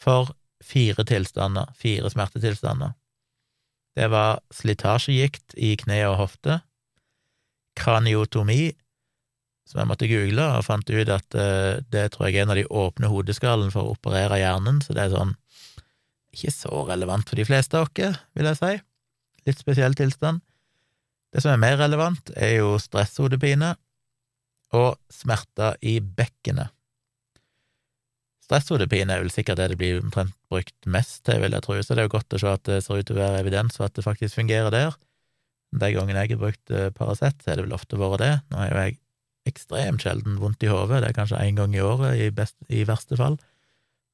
A: for fire tilstander, fire smertetilstander. Det var slitasjegikt i kne og hofte, kraniotomi, som jeg måtte google, og fant ut at uh, det tror jeg er en av de åpne hodeskallene for å operere hjernen, så det er sånn ikke så relevant for de fleste av oss, vil jeg si. Litt spesiell tilstand. Det som er mer relevant, er jo stresshodepine og smerter i bekkenet. Stresshodepine er vel sikkert det det blir omtrent brukt mest til, vil jeg tro, så det er jo godt å se at det ser ut til å være evidens for at det faktisk fungerer der. De gangene jeg har brukt eh, Paracet, er det vel ofte vært det. Nå har jo jeg ekstremt sjelden vondt i hodet, det er kanskje én gang i året i, i verste fall,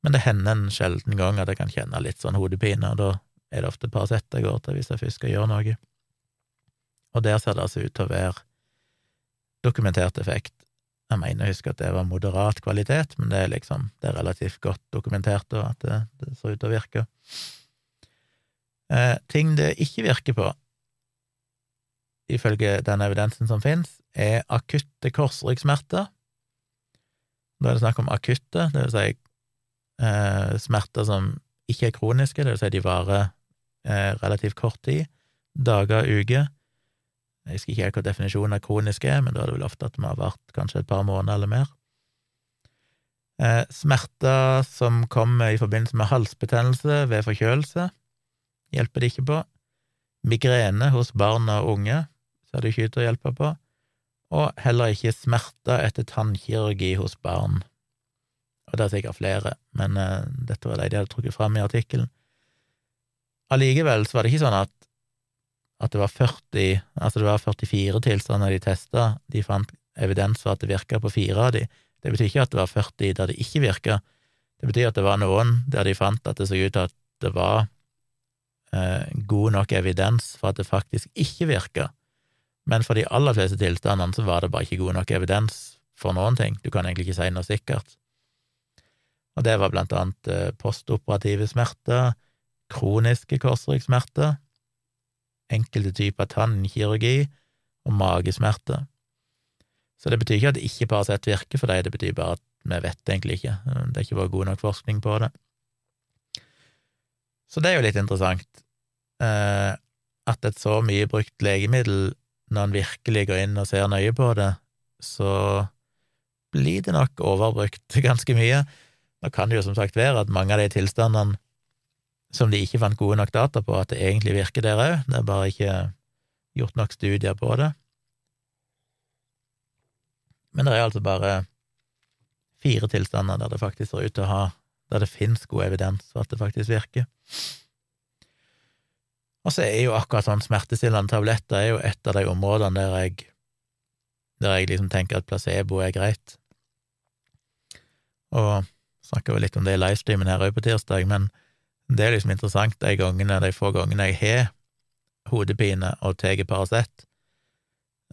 A: men det hender en sjelden gang at jeg kan kjenne litt sånn hodepine, og da er det ofte Paracet jeg går til hvis jeg først skal gjøre noe. Og der ser det altså ut til å være dokumentert effekt jeg mener jeg husker at det var moderat kvalitet, men det er liksom det er relativt godt dokumentert og at det, det ser ut til å virke. Eh, ting det ikke virker på, ifølge den evidensen som finnes, er akutte korsryggsmerter. Da er det snakk om akutte, det vil si eh, smerter som ikke er kroniske, det vil si de varer eh, relativt kort tid, dager, uker, jeg husker ikke helt hva definisjonen av kronisk er, men da er det vel ofte at vi har vært kanskje et par måneder eller mer. Eh, smerter som kommer i forbindelse med halsbetennelse ved forkjølelse, hjelper det ikke på. Migrene hos barn og unge ser det ikke ut til å hjelpe på. Og heller ikke smerter etter tannkirurgi hos barn. Og det er sikkert flere, men eh, dette var de de hadde trukket fram i artikkelen. Allikevel så var det ikke sånn at at det var 40, altså det var 44 tilstander de testa, de fant evidens for at det virka på fire av de. Det betyr ikke at det var 40 der det ikke virka, det betyr at det var noen der de fant at det så ut til at det var eh, god nok evidens for at det faktisk ikke virka, men for de aller fleste tilstandene så var det bare ikke god nok evidens for noen ting, du kan egentlig ikke si noe sikkert. Og det var blant annet eh, postoperative smerter, kroniske korsryggsmerter, enkelte typer tannkirurgi og magesmerter. Så det betyr ikke at ikke Paracet virker for deg, det betyr bare at vi vet egentlig ikke, det er ikke vært god nok forskning på det. Så det er jo litt interessant eh, at et så mye brukt legemiddel, når en virkelig går inn og ser nøye på det, så blir det nok overbrukt ganske mye. Nå kan det jo som sagt være at mange av de tilstandene som de ikke fant gode nok data på at det egentlig virker der òg, det er bare ikke gjort nok studier på det. Men det er altså bare fire tilstander der det faktisk ser ut til å ha der det finnes god evidens for at det faktisk virker. Og så er jo akkurat sånn smertestillende tabletter er jo et av de områdene der jeg der jeg liksom tenker at placebo er greit. Og snakker jo litt om det i livestreamen her òg på tirsdag, men det er liksom interessant de gangene, de få gangene jeg har hodepine og tar Paracet,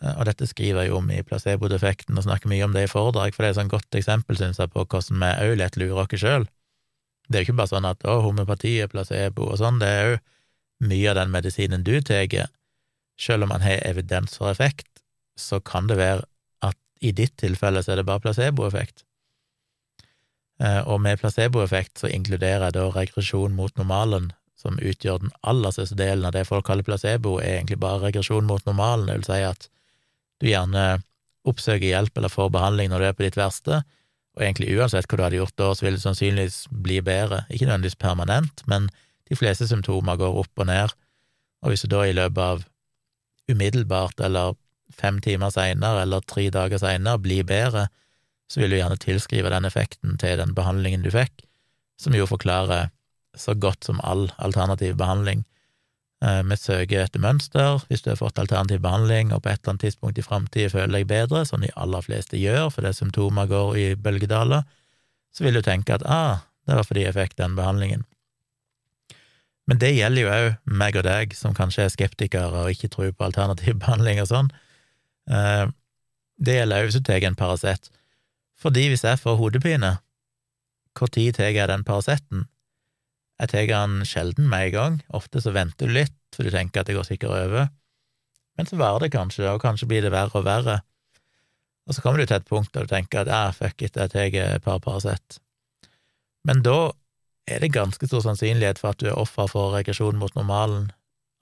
A: eh, og dette skriver jeg jo om i placebo-defekten og snakker mye om det i foredrag, for det er et sånn godt eksempel, synes jeg, på hvordan vi òg lett lurer oss sjøl. Det er jo ikke bare sånn at å, homopati er placebo og sånn, det er jo mye av den medisinen du tar, selv om man har evidens for effekt, så kan det være at i ditt tilfelle så er det bare placeboeffekt. Eh, og med placeboeffekt så inkluderer jeg da regresjon mot normalen, som utgjør den aller største delen av det folk kaller placebo, er egentlig bare regresjon mot normalen, det vil si at du gjerne oppsøker hjelp eller får behandling når du er på ditt verste, og egentlig uansett hva du hadde gjort da, så vil det sannsynligvis bli bedre, ikke nødvendigvis permanent, men de fleste symptomer går opp og ned, og hvis du da i løpet av umiddelbart eller fem timer seinere eller tre dager seinere blir bedre, så vil du gjerne tilskrive den effekten til den behandlingen du fikk, som jo forklarer så godt som all alternativ behandling. Eh, vi søker etter mønster. Hvis du har fått alternativ behandling og på et eller annet tidspunkt i framtida føler deg bedre, som de aller fleste gjør fordi symptomer går i bølgedaler, så vil du tenke at ah, det var fordi jeg fikk den behandlingen. Men det gjelder jo òg meg og deg, som kanskje er skeptikere og ikke tror på alternativ behandling og sånn. Eh, det gjelder òg hvis du tar en Paracet. Fordi hvis jeg får hodepine, tid tar jeg den Paraceten? Jeg tar den sjelden med en gang, ofte så venter du litt, for du tenker at det går sikkert over, men så varer det kanskje, og kanskje blir det verre og verre, og så kommer du til et punkt der du tenker at ja, fuck it, jeg tar et par Paracet. Men da er det ganske stor sannsynlighet for at du er offer for regresjon mot normalen,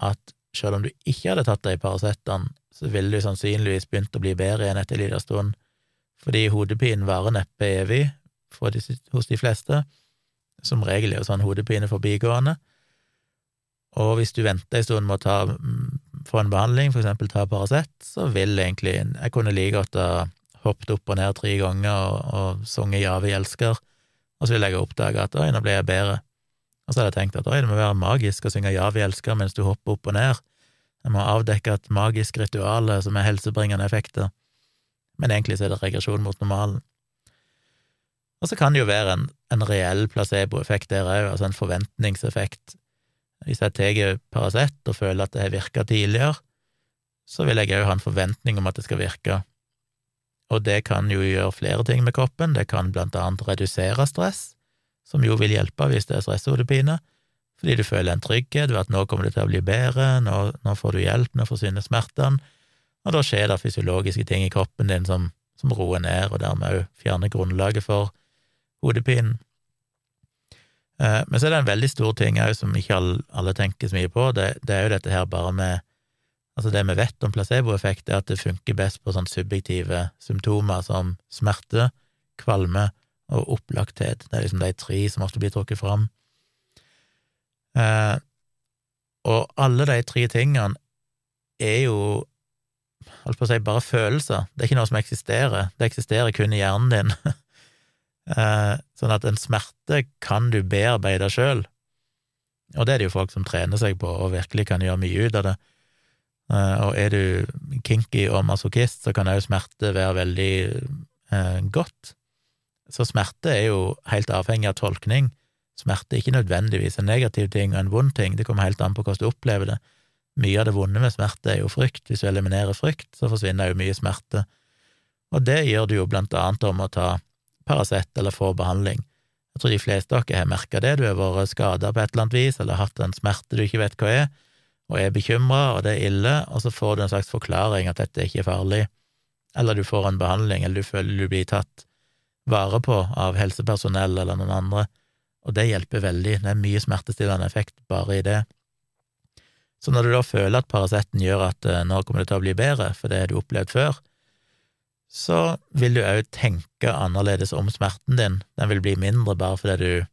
A: at selv om du ikke hadde tatt de Paracetene så ville du sannsynligvis begynt å bli bedre igjen etter en liten stund, fordi hodepinen varer neppe evig de, hos de fleste. Som regel er jo sånn hodepine forbigående. Og hvis du venter en stund med å mm, få en behandling, for eksempel ta Paracet, så vil egentlig Jeg kunne like godt ha hoppet opp og ned tre ganger og, og sunget Ja, vi elsker, og så vil jeg oppdage at oi, nå ble jeg bedre. Og så hadde jeg tenkt at oi, det må være magisk å synge Ja, vi elsker mens du hopper opp og ned. Jeg må avdekke et magisk ritual som er helsebringende effekter. Men egentlig så er det regresjon mot normalen. Og så kan det jo være en, en reell placeboeffekt der òg, altså en forventningseffekt. Hvis jeg tar Paracet og føler at det har virka tidligere, så vil jeg òg ha en forventning om at det skal virke. Og det kan jo gjøre flere ting med kroppen, det kan blant annet redusere stress, som jo vil hjelpe hvis det er stresshodepine, fordi du føler en trygghet ved at nå kommer det til å bli bedre, nå, nå får du hjelp, nå forsvinner smertene, og da skjer det fysiologiske ting i kroppen din som, som roer ned, og dermed òg fjerner grunnlaget for hodepinen. Eh, men så er det en veldig stor ting òg som ikke alle tenker så mye på, det, det, er jo dette her bare med Altså, det vi vet om placeboeffekt, er at det funker best på sånne subjektive symptomer som smerte, kvalme og opplagthet. Det er liksom de tre som ofte blir trukket fram. Eh, og alle de tre tingene er jo holdt på å si bare følelser, det er ikke noe som eksisterer, det eksisterer kun i hjernen din. Eh, sånn at en smerte kan du bearbeide sjøl, og det er det jo folk som trener seg på og virkelig kan gjøre mye ut av det. Eh, og er du kinky og masochist, så kan òg smerte være veldig eh, godt. Så smerte er jo helt avhengig av tolkning. Smerte er ikke nødvendigvis en negativ ting og en vond ting, det kommer helt an på hvordan du opplever det. Mye av det vonde med smerte er jo frykt. Hvis du eliminerer frykt, så forsvinner jo mye smerte. Og det gjør du jo blant annet om å ta Paracet eller få behandling. Jeg tror de fleste av dere har merka det, du har vært skada på et eller annet vis, eller hatt en smerte du ikke vet hva er, og er bekymra, og det er ille, og så får du en slags forklaring at dette ikke er farlig, eller du får en behandling, eller du føler du blir tatt vare på av helsepersonell eller noen andre, og det hjelper veldig, det er mye smertestillende effekt bare i det. Så når du da føler at Paraceten gjør at eh, nå kommer det til å bli bedre, for det har du opplevd før, så vil du òg tenke annerledes om smerten din. Den vil bli mindre bare fordi du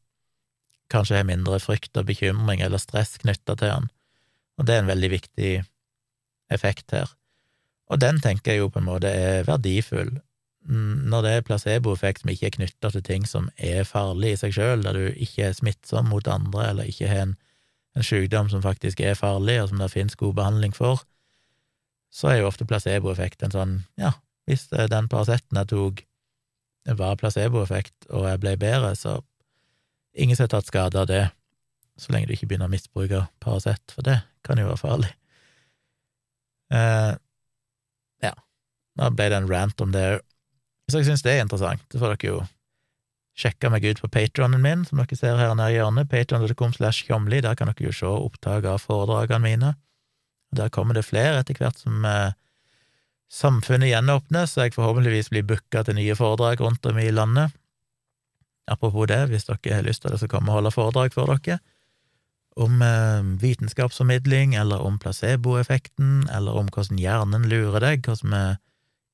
A: kanskje har mindre frykt og bekymring eller stress knytta til den, og det er en veldig viktig effekt her. Og den tenker jeg jo på en måte er verdifull. Når det er placeboeffekt som ikke er knytta til ting som er farlig i seg sjøl, der du ikke er smittsom mot andre eller ikke har en, en sykdom som faktisk er farlig, og som det finnes god behandling for, så er jo ofte placeboeffekt en sånn ja, hvis den Paraceten jeg tok, var placeboeffekt, og jeg ble bedre, så ingen som har tatt skade av det, så lenge du ikke begynner å misbruke Paracet, for det kan jo være farlig. Eh, ja, da ble det en rant om det òg. Hvis dere syns det er interessant, så får dere jo sjekke meg ut på patronen min, som dere ser her nede i hjørnet, patron.com slash tjomli, der kan dere jo se opptak av foredragene mine. Der kommer det flere etter hvert som eh, samfunnet gjenåpnes, så jeg forhåpentligvis blir booka til nye foredrag rundt om i landet. Apropos det, hvis dere har lyst til det, så kommer jeg og holder foredrag for dere om eh, vitenskapsformidling, eller om placeboeffekten, eller om hvordan hjernen lurer deg, hvordan vi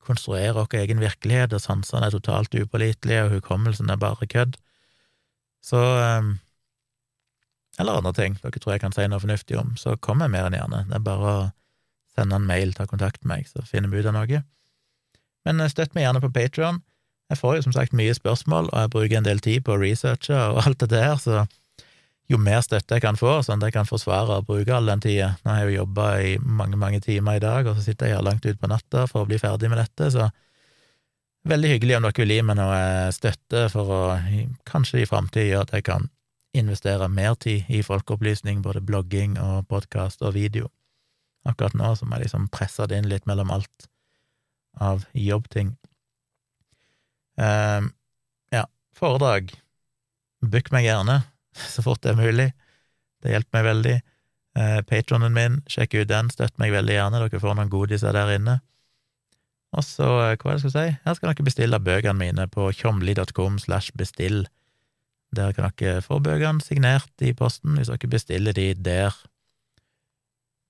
A: konstruerer vår egen virkelighet, og sansene er totalt upålitelige, og hukommelsen er bare kødd. Så eh, Eller andre ting dere tror jeg kan si noe fornuftig om, så kommer jeg mer enn gjerne. Det er bare å sende en mail, ta kontakt med meg, så finner vi ut av noe. Men eh, støtt meg gjerne på Patrion. Jeg får jo som sagt mye spørsmål, og jeg bruker en del tid på å researche og alt det der, så jo mer støtte jeg kan få, sånn at jeg kan forsvare å bruke all den tida Nå har jeg jo jobba i mange, mange timer i dag, og så sitter jeg her langt utpå natta for å bli ferdig med dette, så veldig hyggelig om dere vil gi meg noe støtte for å kanskje i framtida gjøre at jeg kan investere mer tid i folkeopplysning, både blogging og podkast og video. Akkurat nå så må jeg liksom presse det inn litt mellom alt av jobbting. Um, ja, foredrag. Book meg gjerne, så fort det er mulig. Det hjelper meg veldig. Eh, Patronen min, sjekk ut den, støtt meg veldig gjerne, dere får noen godiser der inne. Og så, uh, hva er det jeg skal si, her skal dere bestille bøkene mine på tjomli.com slash bestill. Der kan dere få bøkene signert i posten hvis dere bestiller de der.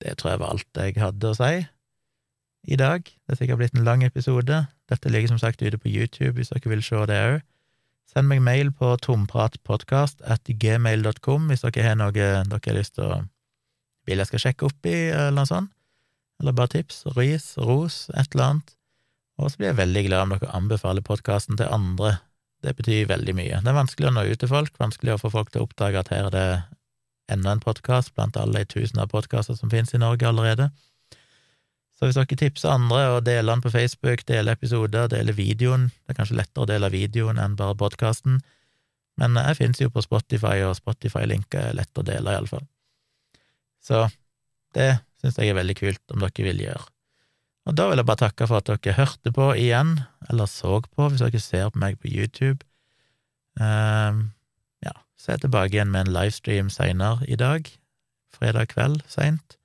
A: Det tror jeg var alt jeg hadde å si i dag. Det er sikkert blitt en lang episode. Dette ligger som sagt ute på YouTube hvis dere vil se det òg. Send meg mail på tompratpodkast.gmail.com at gmail.com hvis dere har noe dere har lyst til å vil jeg skal sjekke opp i, eller noe sånt. Eller bare tips, ris, ros, et eller annet. Og så blir jeg veldig glad om dere anbefaler podkasten til andre. Det betyr veldig mye. Det er vanskelig å nå ut til folk, vanskelig å få folk til å oppdage at her er det enda en podkast blant alle de tusener av podkaster som finnes i Norge allerede. Så hvis dere tipser andre og deler den på Facebook, deler episoder, deler videoen Det er kanskje lettere å dele videoen enn bare podkasten, men jeg finnes jo på Spotify, og Spotify-linker er lett å dele, iallfall. Så det syns jeg er veldig kult om dere vil gjøre. Og da vil jeg bare takke for at dere hørte på igjen, eller så på, hvis dere ser på meg på YouTube. Um, ja, så er jeg tilbake igjen med en livestream seinere i dag, fredag kveld seint.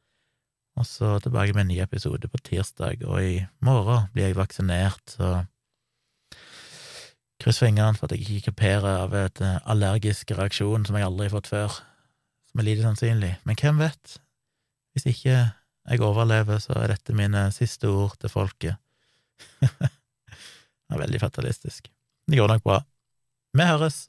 A: Og så tilbake med en ny episode på tirsdag, og i morgen blir jeg vaksinert, så kryss fingrene for at jeg ikke kreperer av et eh, allergisk reaksjon som jeg aldri har fått før, som er lite sannsynlig. Men hvem vet? Hvis ikke jeg overlever, så er dette mine siste ord til folket. det er veldig fatalistisk. Det går nok bra. Vi høres!